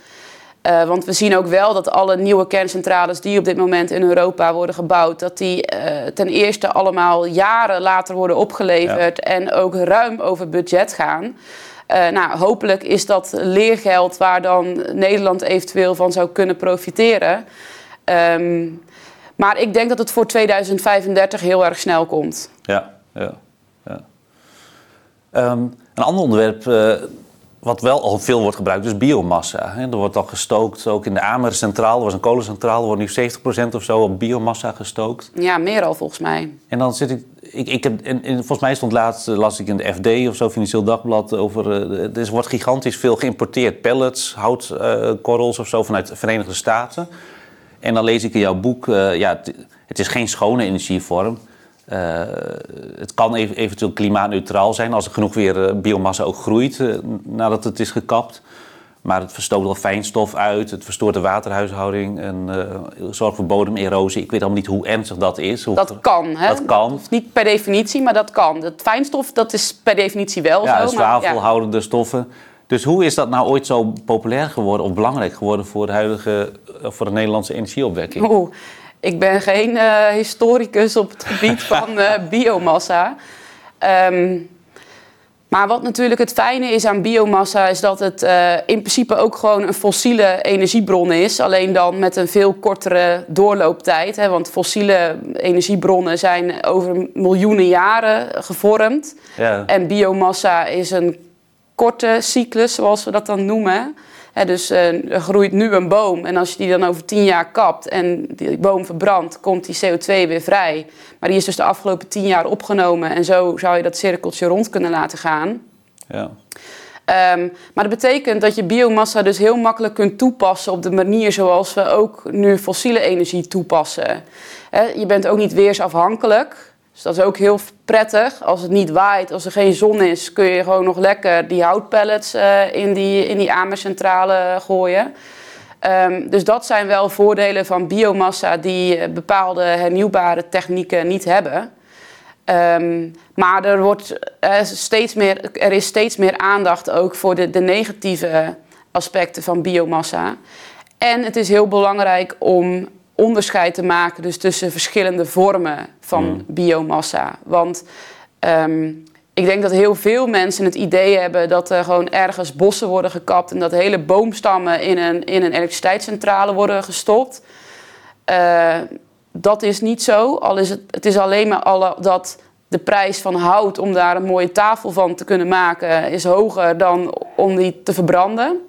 Speaker 2: Uh, want we zien ook wel dat alle nieuwe kerncentrales die op dit moment in Europa worden gebouwd, dat die ten eerste allemaal jaren later worden opgeleverd ja. en ook ruim over budget gaan. Uh, nou, hopelijk is dat leergeld waar dan Nederland eventueel van zou kunnen profiteren. Um, maar ik denk dat het voor 2035 heel erg snel komt.
Speaker 1: Ja, ja. ja. Um, een ander onderwerp uh, wat wel al veel wordt gebruikt, is biomassa. Er wordt al gestookt, ook in de Amercentraal, er was een kolencentraal, er wordt nu 70% of zo op biomassa gestookt.
Speaker 2: Ja, meer al volgens mij.
Speaker 1: En dan zit ik, ik, ik heb, en, volgens mij stond laatst, eh, las ik in de FD of zo, Financieel Dagblad, over, uh, er wordt gigantisch veel geïmporteerd. Pellets, houtkorrels uh, of zo vanuit de Verenigde Staten. En dan lees ik in jouw boek, uh, ja, het is geen schone energievorm. Uh, het kan eventueel klimaatneutraal zijn als er genoeg weer uh, biomassa ook groeit uh, nadat het is gekapt. Maar het verstoot wel fijnstof uit, het verstoort de waterhuishouding en zorgt voor bodemerosie. Ik weet allemaal niet hoe ernstig dat is. Hoe
Speaker 2: dat kan, hè?
Speaker 1: Dat kan.
Speaker 2: Niet per definitie, maar dat kan. Het fijnstof, dat is per definitie wel
Speaker 1: ja,
Speaker 2: zo.
Speaker 1: Zwavelhoudende ja. stoffen. Dus hoe is dat nou ooit zo populair geworden of belangrijk geworden voor de huidige, voor de Nederlandse energieopwekking?
Speaker 2: Oeh. Ik ben geen uh, historicus op het gebied van uh, biomassa. Um, maar wat natuurlijk het fijne is aan biomassa, is dat het uh, in principe ook gewoon een fossiele energiebron is. Alleen dan met een veel kortere doorlooptijd. Hè, want fossiele energiebronnen zijn over miljoenen jaren gevormd. Ja. En biomassa is een korte cyclus, zoals we dat dan noemen dus uh, er groeit nu een boom en als je die dan over tien jaar kapt en die boom verbrandt, komt die CO2 weer vrij. Maar die is dus de afgelopen tien jaar opgenomen en zo zou je dat cirkeltje rond kunnen laten gaan.
Speaker 1: Ja.
Speaker 2: Ehm, maar dat betekent dat je biomassa dus heel makkelijk kunt toepassen op de manier zoals we ook nu fossiele energie toepassen. je bent ook niet weersafhankelijk. Dus dat is ook heel prettig. Als het niet waait, als er geen zon is, kun je gewoon nog lekker die houtpellets uh, in die, in die Amercentrale gooien. Ehm, dus dat zijn wel voordelen van biomassa die eh, bepaalde hernieuwbare technieken niet hebben. Um, maar er, wordt, uh, steeds meer, er is steeds meer aandacht ook voor de, de negatieve aspecten van biomassa. En het is heel belangrijk om onderscheid te maken dus tussen verschillende vormen van hmm. biomassa. Want um, ik denk dat heel veel mensen het idee hebben dat er gewoon ergens bossen worden gekapt en dat hele boomstammen in een, in een elektriciteitscentrale worden gestopt. Uh, dat is niet zo. Al is het, het is alleen maar alle, dat de prijs van hout om daar een mooie tafel van te kunnen maken is hoger dan om die te verbranden.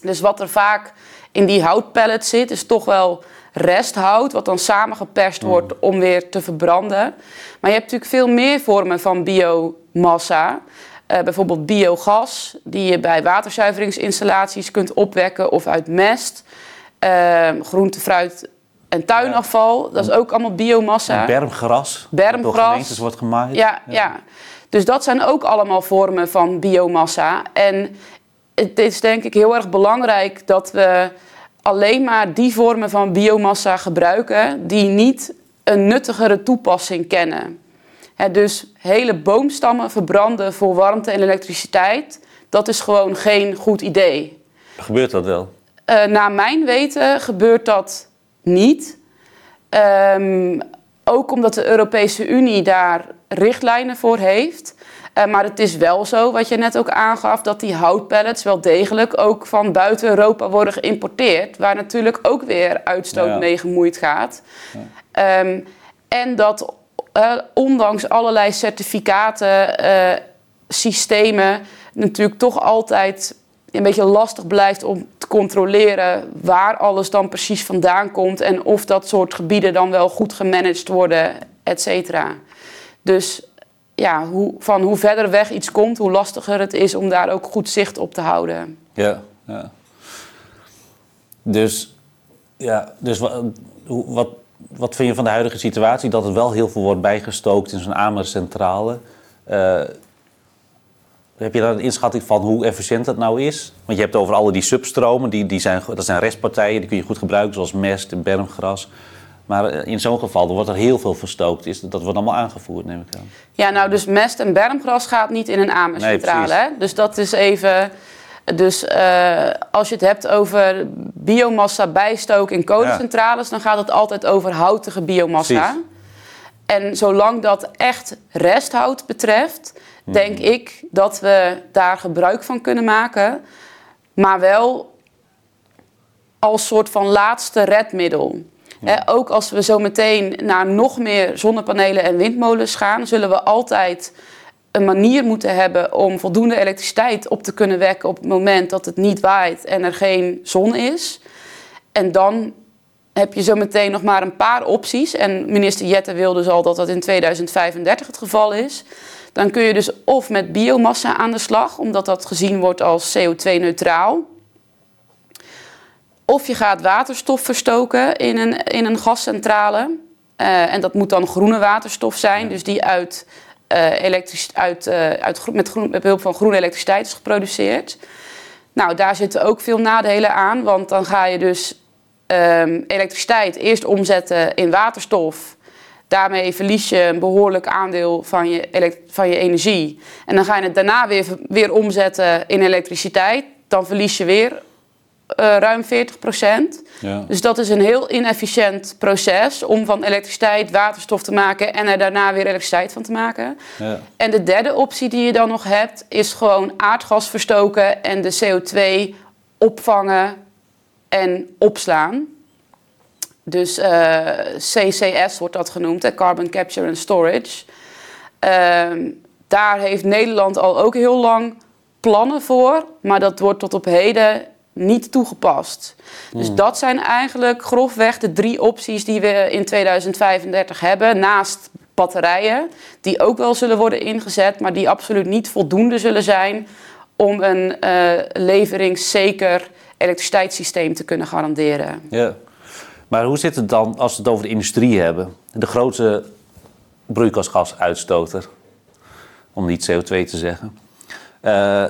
Speaker 2: Dus wat er vaak in die houtpellet zit, is toch wel resthout, wat dan samengeperst mm. wordt om weer te verbranden. Maar je hebt natuurlijk veel meer vormen van biomassa. Uh, bijvoorbeeld biogas, die je bij waterzuiveringsinstallaties kunt opwekken of uit mest. Uh, groente, fruit en tuinafval, dat is ook allemaal biomassa.
Speaker 1: En bermgras,
Speaker 2: bermgras.
Speaker 1: door wordt gemaaid.
Speaker 2: Ja, ja, dus dat zijn ook allemaal vormen van biomassa. En het is denk ik heel erg belangrijk dat we alleen maar die vormen van biomassa gebruiken die niet een nuttigere toepassing kennen. dus hele boomstammen verbranden voor warmte en elektriciteit, dat is gewoon geen goed idee.
Speaker 1: Gebeurt dat wel?
Speaker 2: Uh, naar mijn weten gebeurt dat niet. Um, ook omdat de Europese Unie daar richtlijnen voor heeft. Uh, maar het is wel zo, wat je net ook aangaf, dat die houtpellets wel degelijk ook van buiten Europa worden geïmporteerd. Waar natuurlijk ook weer uitstoot mee gemoeid gaat. Ja. Um, en dat uh, ondanks allerlei certificaten, uh, systemen, natuurlijk toch altijd een beetje lastig blijft om te controleren waar alles dan precies vandaan komt en of dat soort gebieden dan wel goed gemanaged worden, et cetera. Dus ja, hoe, van hoe verder weg iets komt, hoe lastiger het is om daar ook goed zicht op te houden.
Speaker 1: Ja, ja. Dus, ja, dus wat, wat, wat vind je van de huidige situatie? Dat er wel heel veel wordt bijgestookt in zo'n Amercentrale. Uh, heb je daar een inschatting van hoe efficiënt dat nou is? Want je hebt over alle die substromen, die, die zijn, dat zijn restpartijen, die kun je goed gebruiken, zoals mest en bermgras. Maar eh, in zo'n geval wordt er heel veel verstookt. Is, dat wordt allemaal aangevoerd, neem ik aan.
Speaker 2: Ja, nou, dus mest en bermgras gaat niet in een amercentrale. Nee, dus dat is even. Dus uh, als je het hebt over biomassa bijstook in kolencentrales, dan gaat het altijd over houtige biomassa. Precies. En zolang dat echt resthout betreft, denk mhm. ik dat we daar gebruik van kunnen maken. Maar wel als soort van laatste redmiddel. Ook als we zo meteen naar nog meer zonnepanelen en windmolens gaan, zullen we altijd een manier moeten hebben om voldoende elektriciteit op te kunnen wekken op het moment dat het niet waait en er geen zon is. En dan heb je zo meteen nog maar een paar opties. En minister Jette wil dus al dat dat in 2035 het geval is. Dan kun je dus of met biomassa aan de slag, omdat dat gezien wordt als CO2-neutraal. Of je gaat waterstof verstoken in een, in een gascentrale. Uh, en dat moet dan groene waterstof zijn, dus die uit, uh, elektrisch, uit, uh, uit, met, groen, met behulp van groene elektriciteit is geproduceerd. Nou, daar zitten ook veel nadelen aan, want dan ga je dus um, elektriciteit eerst omzetten in waterstof. Daarmee verlies je een behoorlijk aandeel van je, van je energie. En dan ga je het daarna weer, weer omzetten in elektriciteit. Dan verlies je weer uh, ruim 40 procent. Ja. Dus dat is een heel inefficiënt proces om van elektriciteit waterstof te maken en er daarna weer elektriciteit van te maken. Ja. En de derde optie die je dan nog hebt, is gewoon aardgas verstoken en de CO2 opvangen en opslaan. Dus uh, eh, CCS wordt dat genoemd, hè, Carbon Capture and Storage. Uh, daar heeft Nederland al ook heel lang plannen voor, maar dat wordt tot op heden niet toegepast. Dus hmm. dat zijn eigenlijk grofweg de drie opties die we in 2035 hebben, naast batterijen, die ook wel zullen worden ingezet, maar die absoluut niet voldoende zullen zijn om een uh, leveringszeker elektriciteitssysteem te kunnen garanderen.
Speaker 1: Ja. Maar hoe zit het dan als we het over de industrie hebben? De grootste broeikasgasuitstoter, om niet CO2 te zeggen. Uh,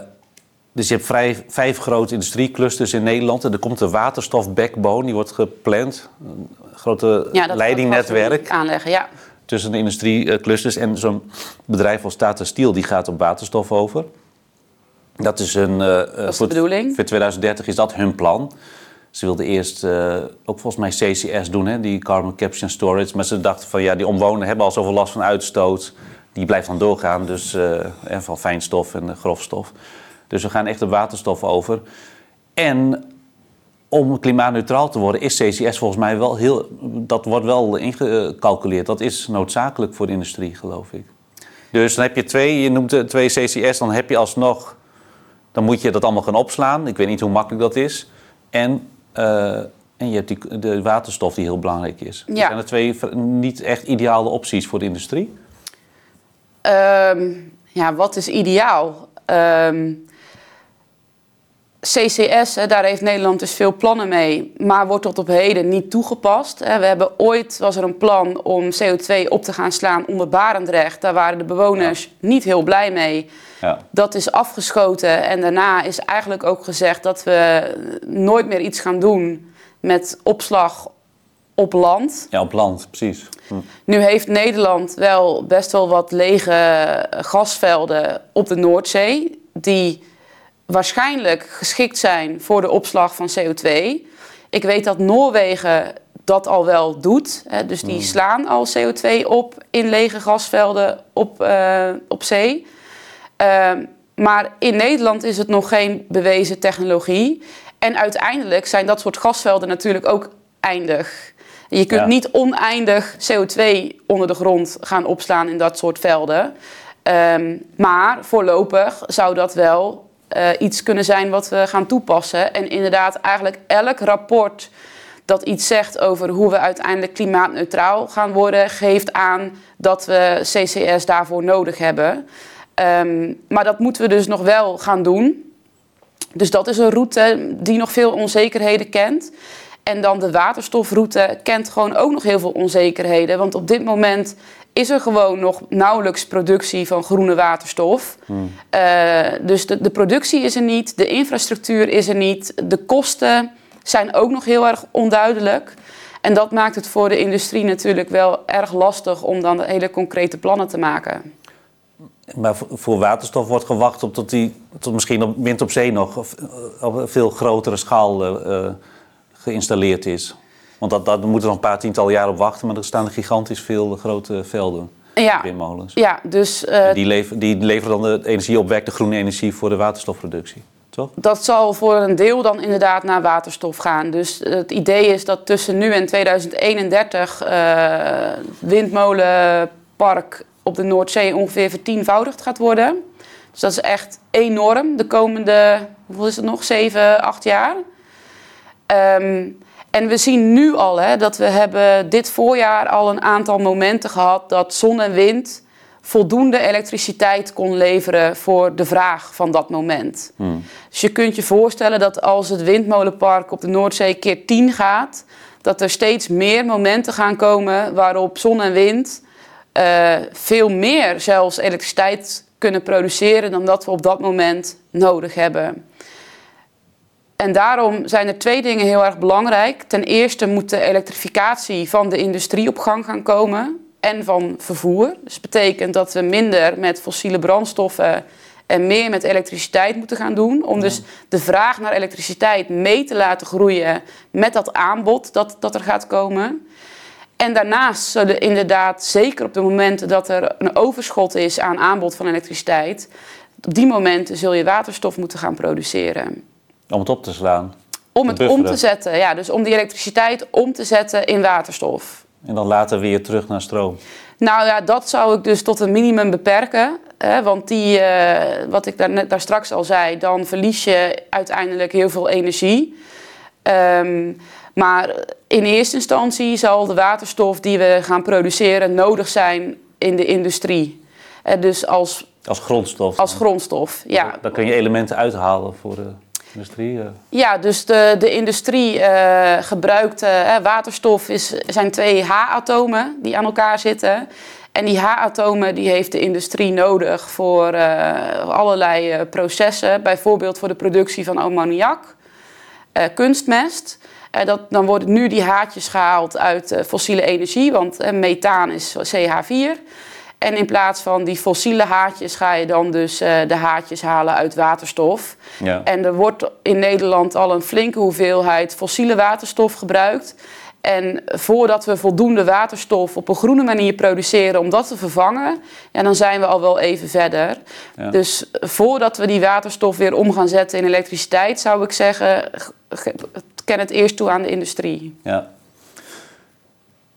Speaker 1: dus je hebt vrij, vijf grote industrieclusters in Nederland. En er komt een waterstof-backbone, die wordt gepland. Een grote ja, leidingnetwerk.
Speaker 2: Aanleggen, ja.
Speaker 1: Tussen de industrieclusters. En zo'n bedrijf als Tata Steel, die gaat op waterstof over. Dat is een... Uh,
Speaker 2: is voor, bedoeling.
Speaker 1: Voor 2030 is dat hun plan. Ze wilden eerst uh, ook volgens mij CCS doen, hè, die Carbon Capture and Storage. Maar ze dachten van ja, die omwonenden hebben al zoveel last van uitstoot. Die blijft dan doorgaan, dus uh, van fijnstof en grofstof. Dus we gaan echt op waterstof over. En om klimaatneutraal te worden is CCS volgens mij wel heel... Dat wordt wel ingecalculeerd. Dat is noodzakelijk voor de industrie, geloof ik. Dus dan heb je twee, je noemt twee CCS, dan heb je alsnog... Dan moet je dat allemaal gaan opslaan. Ik weet niet hoe makkelijk dat is. En, uh, en je hebt die, de waterstof die heel belangrijk is. Ja. Zijn er twee niet echt ideale opties voor de industrie?
Speaker 2: Um, ja, wat is ideaal? Um, CCS, daar heeft Nederland dus veel plannen mee, maar wordt tot op heden niet toegepast. We hebben ooit, was er een plan om CO2 op te gaan slaan onder Barendrecht. Daar waren de bewoners niet heel blij mee. Ja. Dat is afgeschoten en daarna is eigenlijk ook gezegd dat we nooit meer iets gaan doen met opslag op land.
Speaker 1: Ja, op land, precies. Hm.
Speaker 2: Nu heeft Nederland wel best wel wat lege gasvelden op de Noordzee, die waarschijnlijk geschikt zijn voor de opslag van CO2. Ik weet dat Noorwegen dat al wel doet. Hè, dus die hmm. slaan al CO2 op in lege gasvelden op, uh, op zee. Uh, maar in Nederland is het nog geen bewezen technologie. En uiteindelijk zijn dat soort gasvelden natuurlijk ook eindig. Je kunt niet oneindig CO2 onder de grond gaan opslaan in dat soort velden. Um, maar voorlopig zou dat wel uh, iets kunnen zijn wat we gaan toepassen. En inderdaad, eigenlijk elk rapport dat iets zegt over hoe we uiteindelijk klimaatneutraal gaan worden, geeft aan dat we CCS daarvoor nodig hebben. Um, maar dat moeten we dus nog wel gaan doen. Dus dat is een route die nog veel onzekerheden kent. En dan de waterstofroute kent gewoon ook nog heel veel onzekerheden. Want op dit moment is er gewoon nog nauwelijks productie van groene waterstof. Hmm. Uh, dus de, de, productie is er niet, de infrastructuur is er niet, de kosten zijn ook nog heel erg onduidelijk. En dat maakt het voor de industrie natuurlijk wel erg lastig om dan hele concrete plannen te maken.
Speaker 1: Maar voor waterstof wordt gewacht op tot die tot misschien op wind op zee nog op een veel grotere schaal uh, geïnstalleerd is. Want dat, dat, moeten we nog een paar tientallen jaar op wachten, maar er staan gigantisch veel grote velden.
Speaker 2: Ja,
Speaker 1: windmolens.
Speaker 2: Ja, dus, uh,
Speaker 1: die, lever, die leveren dan de energie op, de groene energie voor de waterstofproductie. Toch?
Speaker 2: Dat zal voor een deel dan inderdaad naar waterstof gaan. Dus het idee is dat tussen nu en 2031 uh, windmolenpark op de Noordzee ongeveer vertienvoudigd gaat worden. Dus dat is echt enorm de komende, hoeveel is het nog, 7, 8 jaar. Um, en we zien nu al hè, dat we hebben dit voorjaar al een aantal momenten gehad dat zon en wind voldoende elektriciteit kon leveren voor de vraag van dat moment. Hmm. Dus je kunt je voorstellen dat als het windmolenpark op de Noordzee keer 10 gaat, dat er steeds meer momenten gaan komen waarop zon en wind uh, veel meer zelfs elektriciteit kunnen produceren dan dat we op dat moment nodig hebben. En daarom zijn er twee dingen heel erg belangrijk. Ten eerste moet de elektrificatie van de industrie op gang gaan komen en van vervoer. Dus dat betekent dat we minder met fossiele brandstoffen en meer met elektriciteit moeten gaan doen. Om dus de vraag naar elektriciteit mee te laten groeien met dat aanbod dat, dat er gaat komen. En daarnaast zullen inderdaad, zeker op de momenten dat er een overschot is aan aanbod van elektriciteit, op die momenten zul je waterstof moeten gaan produceren.
Speaker 1: Om het op te slaan?
Speaker 2: Om het om te zetten, ja. Dus om die elektriciteit om te zetten in waterstof.
Speaker 1: En dan later weer terug naar stroom?
Speaker 2: Nou ja, dat zou ik dus tot een minimum beperken. Hè, want die, uh, wat ik daar, net, daar straks al zei, dan verlies je uiteindelijk heel veel energie. Um, maar in eerste instantie zal de waterstof die we gaan produceren nodig zijn in de industrie. Uh, dus als,
Speaker 1: als grondstof?
Speaker 2: Als grondstof, ja.
Speaker 1: Dan kun je elementen uithalen voor de industrie? Uh.
Speaker 2: Ja, dus de, de industrie gebruikt... waterstof is, zijn twee H-atomen die aan elkaar zitten... En die H-atomen die heeft de industrie nodig voor uh, allerlei uh, processen. Bijvoorbeeld voor de productie van ammoniak, uh, kunstmest. dat, dan worden nu die haartjes gehaald uit fossiele energie, want methaan is CH4. En in plaats van die fossiele haartjes ga je dan dus de haartjes halen uit waterstof. Ja. En er wordt in Nederland al een flinke hoeveelheid fossiele waterstof gebruikt. En voordat we voldoende waterstof op een groene manier produceren om dat te vervangen, ja, dan zijn we al wel even verder. Dus voordat we die waterstof weer om gaan zetten in elektriciteit, zou ik zeggen, ken het eerst toe aan de industrie.
Speaker 1: Ja.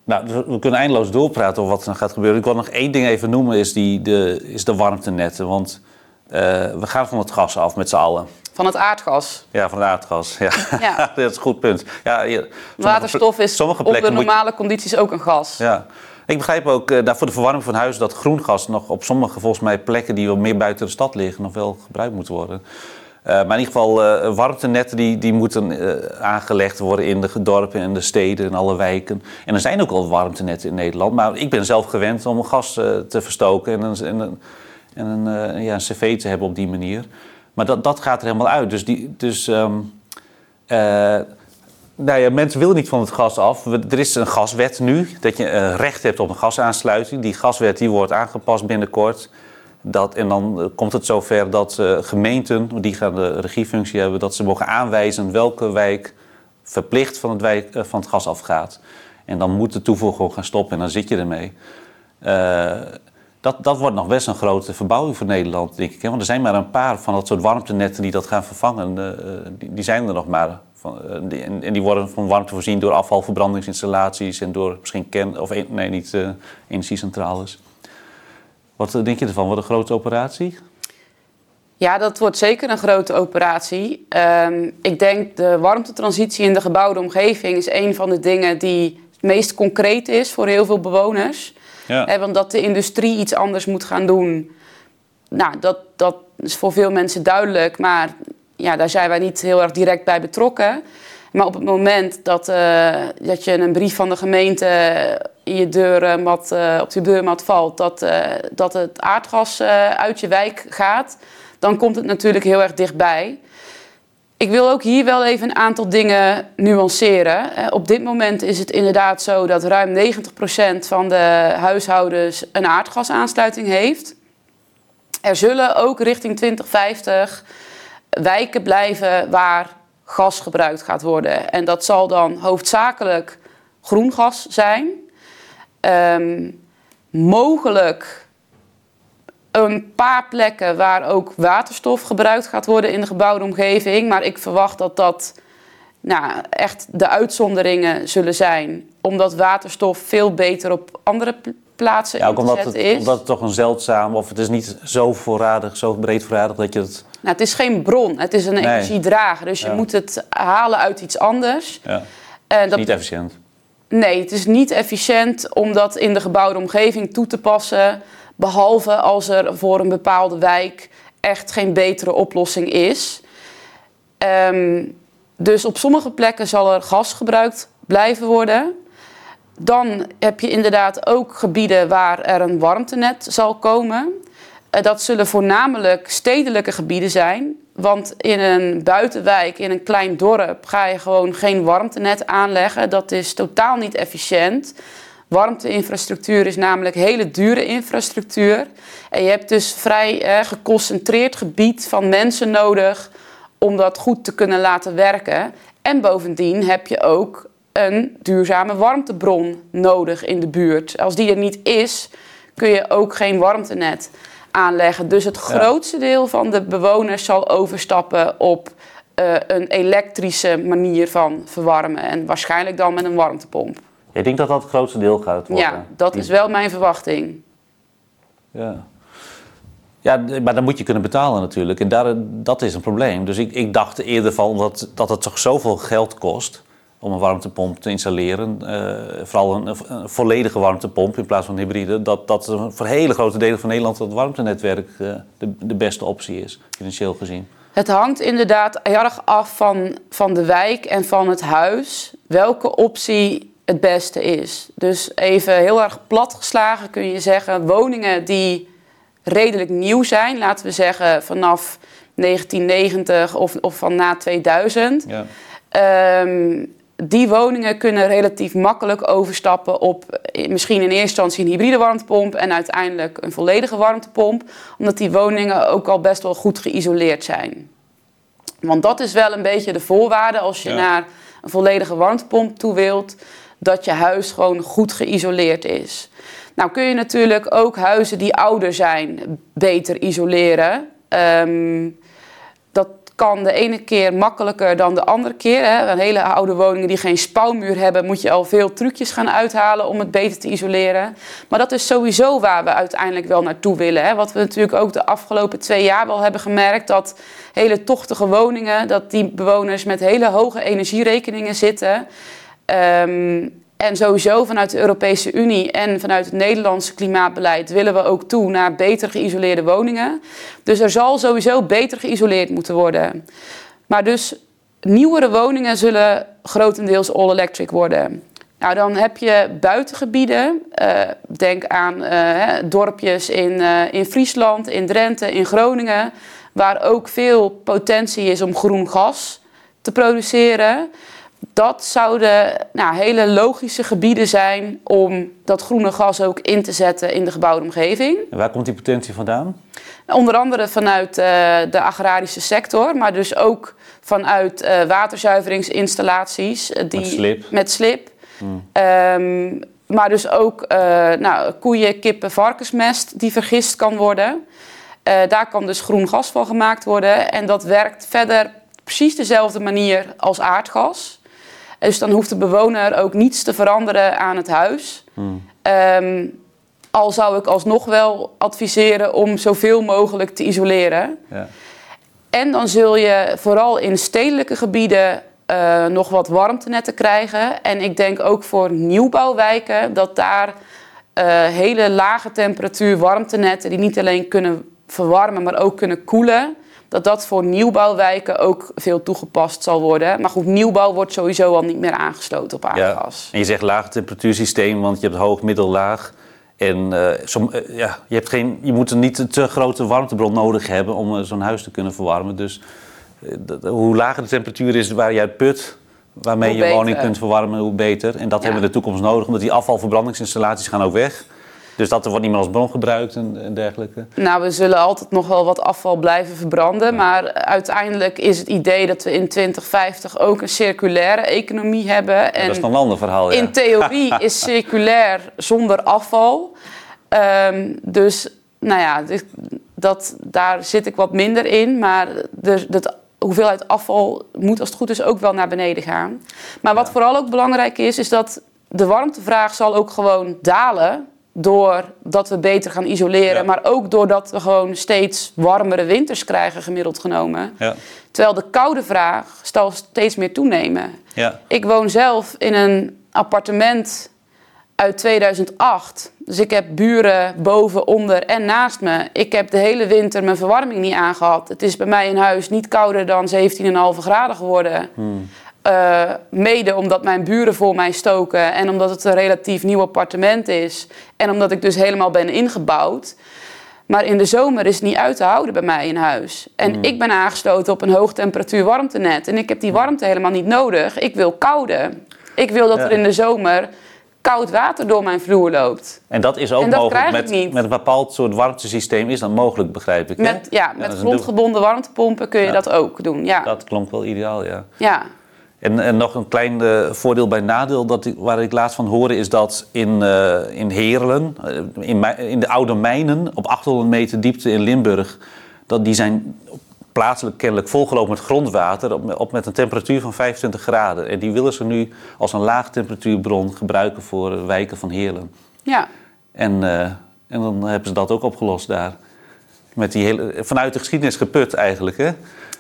Speaker 1: Nou, we kunnen eindeloos doorpraten over wat er gaat gebeuren. Ik wil nog één ding even noemen, is, die, de, is de warmtenetten. Want uh, we gaan van het gas af met z'n allen.
Speaker 2: Van het aardgas.
Speaker 1: Ja, van het aardgas. Ja, ja. dat is een goed punt. Ja,
Speaker 2: hier, Waterstof is sommige op de normale condities ook een gas.
Speaker 1: Ja. Ik begrijp ook uh, voor de verwarming van huizen dat groengas nog op sommige volgens mij plekken die wel meer buiten de stad liggen nog wel gebruikt moet worden. Uh, maar in ieder geval, uh, warmtenetten die, die moeten aangelegd worden in de dorpen en de steden en alle wijken. En er zijn ook al warmtenetten in Nederland. Maar ik ben zelf gewend om gas te verstoken en een, en een, en een, ja, een cv te hebben op die manier. Maar dat, dat gaat er helemaal uit. Dus, die, dus um, nou ja, mensen willen niet van het gas af. Er is een gaswet nu, dat je recht hebt op een gasaansluiting. Die gaswet die wordt aangepast binnenkort. Dat, en dan eh, komt het zover dat uh, gemeenten, die gaan de regiefunctie hebben, dat ze mogen aanwijzen welke wijk verplicht van het, wijk, van het gas afgaat. En dan moet de toevoeging gaan stoppen en dan zit je ermee dat, dat wordt nog best een grote verbouwing voor Nederland, denk ik. Want er zijn maar een paar van dat soort warmtenetten die dat gaan vervangen. Die, die, zijn er nog maar. Van, die, en, die worden van warmte voorzien door afvalverbrandingsinstallaties en door misschien ken, of nee, niet energiecentrales. Wat denk je ervan? Wordt een grote operatie?
Speaker 2: Ja, dat wordt zeker een grote operatie. Um, ik denk de warmtetransitie in de gebouwde omgeving is een van de dingen die het meest concreet is voor heel veel bewoners. Ja. want dat de industrie iets anders moet gaan doen, nou, dat, dat is voor veel mensen duidelijk. Maar ja, daar zijn wij niet heel erg direct bij betrokken. Maar op het moment dat, uh, dat je een brief van de gemeente je deurmat, uh, op je deurmat valt, dat, uh, dat het aardgas uit je wijk gaat, dan komt het natuurlijk heel erg dichtbij. Ik wil ook hier wel even een aantal dingen nuanceren. Eh, op dit moment is het inderdaad zo dat ruim 90% van de huishoudens een aardgasaansluiting heeft. Er zullen ook richting 2050 wijken blijven waar gas gebruikt gaat worden. En dat zal dan hoofdzakelijk groen gas zijn. Um, mogelijk een paar plekken waar ook waterstof gebruikt gaat worden in de gebouwde omgeving. Maar ik verwacht dat dat nou, echt de uitzonderingen zullen zijn. Omdat waterstof veel beter op andere plaatsen ja, ook omdat
Speaker 1: het,
Speaker 2: is.
Speaker 1: Omdat het toch een zeldzaam, of het is niet zo voorradig, zo breed voorradig dat je het...
Speaker 2: Nou, het is geen bron, het is een energiedrager. Dus je moet het halen uit iets anders.
Speaker 1: Ja. Dat is niet efficiënt.
Speaker 2: Nee, het is niet efficiënt om dat in de gebouwde omgeving toe te passen Behalve als er voor een bepaalde wijk echt geen betere oplossing is. Ehm, dus op sommige plekken zal er gas gebruikt blijven worden. Dan heb je inderdaad ook gebieden waar er een warmtenet zal komen. Eh, dat zullen voornamelijk stedelijke gebieden zijn. Want in een buitenwijk, in een klein dorp, ga je gewoon geen warmtenet aanleggen. Dat is totaal niet efficiënt. Warmteinfrastructuur is namelijk hele dure infrastructuur. En je hebt dus vrij eh, geconcentreerd gebied van mensen nodig om dat goed te kunnen laten werken. En bovendien heb je ook een duurzame warmtebron nodig in de buurt. Als die er niet is, kun je ook geen warmtenet aanleggen. Dus het grootste deel van de bewoners zal overstappen op uh, een elektrische manier van verwarmen. En waarschijnlijk dan met een warmtepomp.
Speaker 1: Ik denk dat dat het grootste deel gaat worden.
Speaker 2: Ja, dat is wel mijn verwachting.
Speaker 1: Ja. Ja, maar dan moet je kunnen betalen natuurlijk. En daar, dat is een probleem. Dus ik, ik dacht eerder van dat, dat het toch zoveel geld kost. Om een warmtepomp te installeren. Uh, vooral een, een, volledige warmtepomp in plaats van hybride. Dat, dat voor hele grote delen van Nederland het warmtenetwerk uh, de, de beste optie is, financieel gezien.
Speaker 2: Het hangt inderdaad erg af van, van de wijk en van het huis. Welke optie het beste is. Dus even heel erg platgeslagen kun je zeggen: woningen die redelijk nieuw zijn, laten we zeggen vanaf 1990 of, of van na 2000. Ja. Ehm, die woningen kunnen relatief makkelijk overstappen op misschien in eerste instantie een hybride warmtepomp en uiteindelijk een volledige warmtepomp, omdat die woningen ook al best wel goed geïsoleerd zijn. Want dat is wel een beetje de voorwaarde als je naar een volledige warmtepomp toe wilt, dat je huis gewoon goed geïsoleerd is. Nou kun je natuurlijk ook huizen die ouder zijn beter isoleren. Um, kan de ene keer makkelijker dan de andere keer. Hè. Hele oude woningen die geen spouwmuur hebben, moet je al veel trucjes gaan uithalen om het beter te isoleren. Maar dat is sowieso waar we uiteindelijk wel naartoe willen. Hè. Wat we natuurlijk ook de afgelopen twee jaar wel hebben gemerkt, dat hele tochtige woningen, dat die bewoners met hele hoge energierekeningen zitten. Um, en sowieso vanuit de Europese Unie en vanuit het Nederlandse klimaatbeleid willen we ook toe naar beter geïsoleerde woningen. Dus er zal sowieso beter geïsoleerd moeten worden. Maar dus nieuwere woningen zullen grotendeels all-electric worden. Nou, dan heb je buitengebieden. Uh, denk aan uh, dorpjes in, uh, in Friesland, in Drenthe, in Groningen, waar ook veel potentie is om groen gas te produceren dat zouden nou, hele logische gebieden zijn om dat groene gas ook in te zetten in de gebouwde omgeving.
Speaker 1: En waar komt die potentie vandaan?
Speaker 2: Onder andere vanuit uh, de agrarische sector, maar dus ook vanuit uh, waterzuiveringsinstallaties.
Speaker 1: Uh, die, met slip.
Speaker 2: Met slip. Hmm. Um, maar dus ook nou, koeien, kippen, varkensmest die vergist kan worden. daar kan dus groen gas van gemaakt worden. En dat werkt verder precies dezelfde manier als aardgas. Dus dan hoeft de bewoner ook niets te veranderen aan het huis. Hmm. Ehm, al zou ik alsnog wel adviseren om zoveel mogelijk te isoleren. Ja. En dan zul je vooral in stedelijke gebieden uh, nog wat warmtenetten krijgen. En ik denk ook voor nieuwbouwwijken dat daar uh, hele lage temperatuur warmtenetten die niet alleen kunnen verwarmen, maar ook kunnen koelen dat dat voor nieuwbouwwijken ook veel toegepast zal worden. Maar goed, nieuwbouw wordt sowieso al niet meer aangesloten op aardgas.
Speaker 1: Ja. En je zegt laag temperatuursysteem, want je hebt hoog, middel, laag. En uh, som, uh, ja, je, hebt geen, je moet een niet een te grote warmtebron nodig hebben om uh, zo'n huis te kunnen verwarmen. Dus hoe lager de temperatuur is waar je uit put, waarmee hoe je beter. woning kunt verwarmen, hoe beter. En dat ja. hebben we in de toekomst nodig, omdat die afvalverbrandingsinstallaties gaan ook weg. Dus dat er wordt niet meer als bron gebruikt en, en, dergelijke?
Speaker 2: Nou, we zullen altijd nog wel wat afval blijven verbranden. Maar uiteindelijk is het idee dat we in 2050 ook een circulaire economie hebben.
Speaker 1: En dat is een ander verhaal,
Speaker 2: ja. In theorie is circulair zonder afval. Um, dus, nou ja, dat, daar zit ik wat minder in. Maar de, de hoeveelheid afval moet als het goed is ook wel naar beneden gaan. Maar wat vooral ook belangrijk is, is dat de warmtevraag zal ook gewoon dalen doordat we beter gaan isoleren, maar ook doordat we gewoon steeds warmere winters krijgen, gemiddeld genomen. Ja. Terwijl de koude vraag zal steeds meer toenemen. Ja. Ik woon zelf in een appartement uit 2008. Dus ik heb buren boven, onder en naast me. Ik heb de hele winter mijn verwarming niet aangehad. Het is bij mij in huis niet kouder dan 17,5 graden geworden. Hmm. Uh, mede omdat mijn buren voor mij stoken en omdat het een relatief nieuw appartement is. En omdat ik dus helemaal ben ingebouwd. Maar in de zomer is het niet uit te houden bij mij in huis. En hmm. ik ben aangesloten op een hoogtemperatuur warmtenet. En ik heb die warmte helemaal niet nodig. Ik wil koude. Ik wil dat er in de zomer koud water door mijn vloer loopt.
Speaker 1: En dat is ook mogelijk met, met een bepaald soort warmtesysteem is dat mogelijk, begrijp ik.
Speaker 2: Met, ja, met grondgebonden warmtepompen kun je dat ook doen. Ja.
Speaker 1: Dat klonk wel ideaal, ja.
Speaker 2: Ja.
Speaker 1: En, en, nog een klein uh, voordeel bij nadeel dat ik, waar ik laatst van hoorde is dat in, uh, in Heerlen, uh, in, in, de oude mijnen op 800 meter diepte in Limburg, dat die zijn plaatselijk kennelijk volgelopen met grondwater op, op, met een temperatuur van 25 graden. En die willen ze nu als een laagtemperatuurbron gebruiken voor wijken van Heerlen.
Speaker 2: Ja.
Speaker 1: En, en dan hebben ze dat ook opgelost daar. Met die hele, vanuit de geschiedenis geput eigenlijk, hè?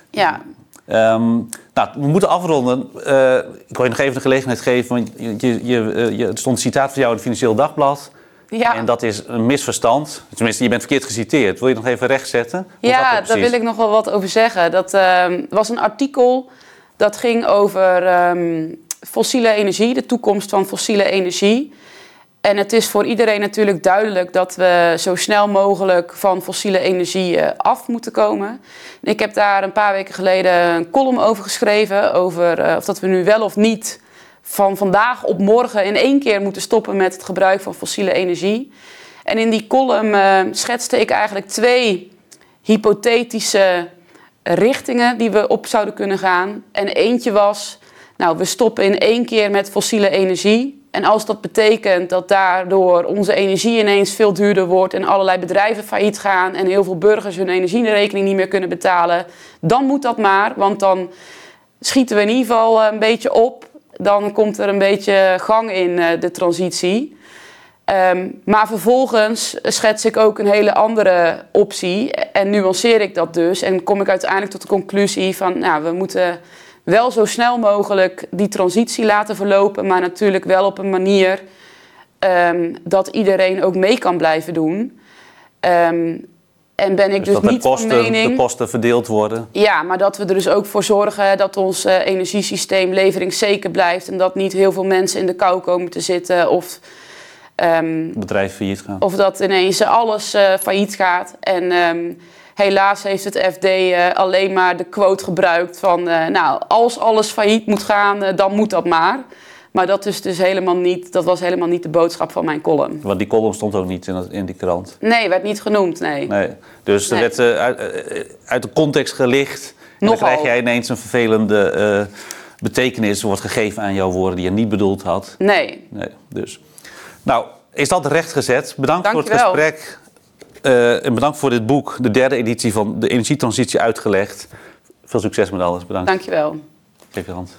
Speaker 2: Ja,
Speaker 1: Ehm, nou, we moeten afronden. Uh, ik wil je nog even de gelegenheid geven, want je, je, je, er stond een citaat van jou in het Financieel Dagblad. Ja. En dat is een misverstand. Tenminste, je bent verkeerd geciteerd. Wil je nog even rechtzetten?
Speaker 2: ja, daar wil ik nog wel wat over zeggen. Dat uh, was een artikel dat ging over um, fossiele energie, de toekomst van fossiele energie. En het is voor iedereen natuurlijk duidelijk dat we zo snel mogelijk van fossiele energie eh, af moeten komen. Ik heb daar een paar weken geleden een column over geschreven, over uh, of dat we nu wel of niet van vandaag op morgen in één keer moeten stoppen met het gebruik van fossiele energie. En in die column uh, schetste ik eigenlijk twee hypothetische richtingen die we op zouden kunnen gaan. En eentje was, nou, we stoppen in één keer met fossiele energie. En als dat betekent dat daardoor onze energie ineens veel duurder wordt en allerlei bedrijven failliet gaan en heel veel burgers hun energierekening niet meer kunnen betalen, dan moet dat maar, want dan schieten we in ieder geval een beetje op dan komt er een beetje gang in uh, de transitie. Um, maar vervolgens schets ik ook een hele andere optie en nuanceer ik dat dus. En kom ik uiteindelijk tot de conclusie van, nou, we moeten wel zo snel mogelijk die transitie laten verlopen, maar natuurlijk wel op een manier um, dat iedereen ook mee kan blijven doen. Um, en ben ik dus, dus niet de
Speaker 1: kosten,
Speaker 2: van mening...
Speaker 1: de kosten verdeeld worden?
Speaker 2: Ja, maar dat we er dus ook voor zorgen dat ons uh, energiesysteem leveringszeker blijft... en dat niet heel veel mensen in de kou komen te zitten of...
Speaker 1: Um, Bedrijf failliet gaan.
Speaker 2: Of dat ineens alles uh, failliet gaat. En helaas heeft het FD uh, alleen maar de quote gebruikt van... nou, als alles failliet moet gaan, dan moet dat maar... Maar dat, is dus helemaal niet, dat was helemaal niet de boodschap van mijn column.
Speaker 1: Want die column stond ook niet in, in die krant?
Speaker 2: Nee, werd niet genoemd, nee.
Speaker 1: nee. Dus er werd uh, uit, uit, de context gelicht. En dan krijg jij ineens een vervelende uh, betekenis wordt gegeven aan jouw woorden die je niet bedoeld had.
Speaker 2: Nee.
Speaker 1: nee dus. Nou, is dat rechtgezet. Bedankt Dank voor het gesprek. En bedankt voor dit boek, de derde editie van de energietransitie uitgelegd. Veel succes met alles. Bedankt.
Speaker 2: Dankjewel.
Speaker 1: Geef je hand.